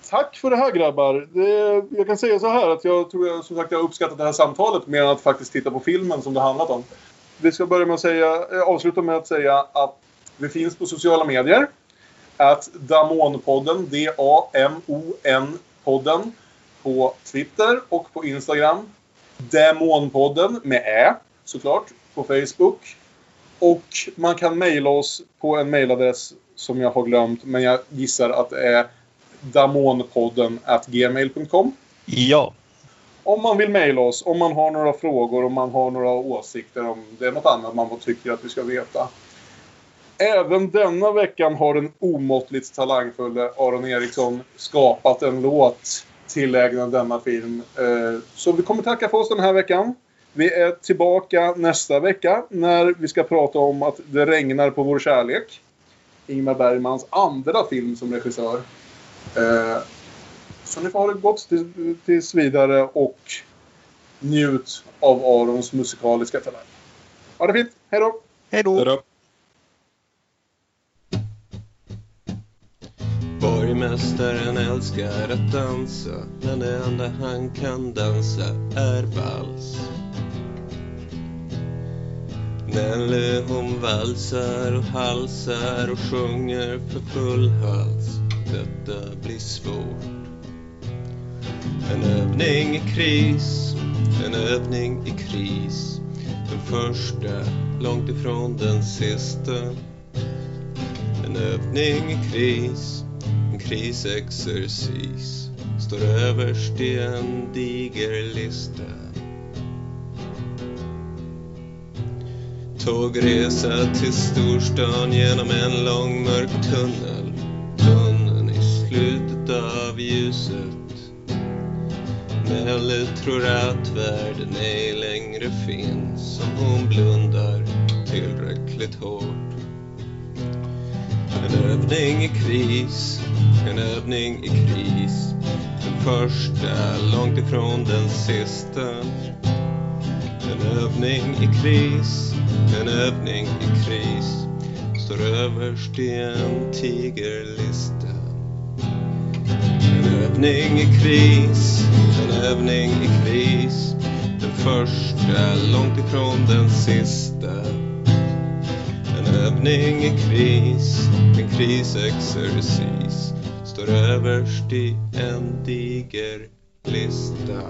[SPEAKER 2] Tack för det här grabbar. Det, jag kan säga så här att jag tror jag, som sagt jag har uppskattat det här samtalet mer än att faktiskt titta på filmen som det handlat om. Vi ska börja med att säga, eh, avsluta med att säga att vi finns på sociala medier. Att Damonpodden, D-A-M-O-N-podden på Twitter och på Instagram. Demonpodden med Ä såklart på Facebook. Och man kan mejla oss på en mejladress som jag har glömt men jag gissar att det är damonpodden gmail.com.
[SPEAKER 1] Ja.
[SPEAKER 2] Om man vill mejla oss, om man har några frågor, om man har några åsikter, om det är något annat man tycker att vi ska veta. Även denna veckan har den omåttligt talangfulla Aron Eriksson skapat en låt tillägnad denna film. Eh, så vi kommer tacka för oss den här veckan. Vi är tillbaka nästa vecka när vi ska prata om att det regnar på vår kärlek. Ingmar Bergmans andra film som regissör. Eh, så ni får ha det gott tills vidare och njut av Arons musikaliska talang. Ha det fint. Hej då!
[SPEAKER 1] Hej då!
[SPEAKER 3] Mästaren älskar att dansa men det enda han kan dansa är vals. Nelly hon valsar och halsar och sjunger för full hals. Detta blir svårt. En övning i kris, en övning i kris. Den första, långt ifrån den sista. En övning i kris, krisexercis. Står överst i en diger lista. Tågresa till storstan genom en lång mörk tunnel. Tunneln i slutet av ljuset. Nelly tror att världen ej längre finns om hon blundar tillräckligt hårt. En övning i kris, en övning i kris. Den första långt ifrån den sista. En övning i kris, en övning i kris. Står överst i en tigerlista. En övning i kris, en övning i kris. Den första långt ifrån den sista. En övning i kris, en krisexercis. Står överst i en diger lista.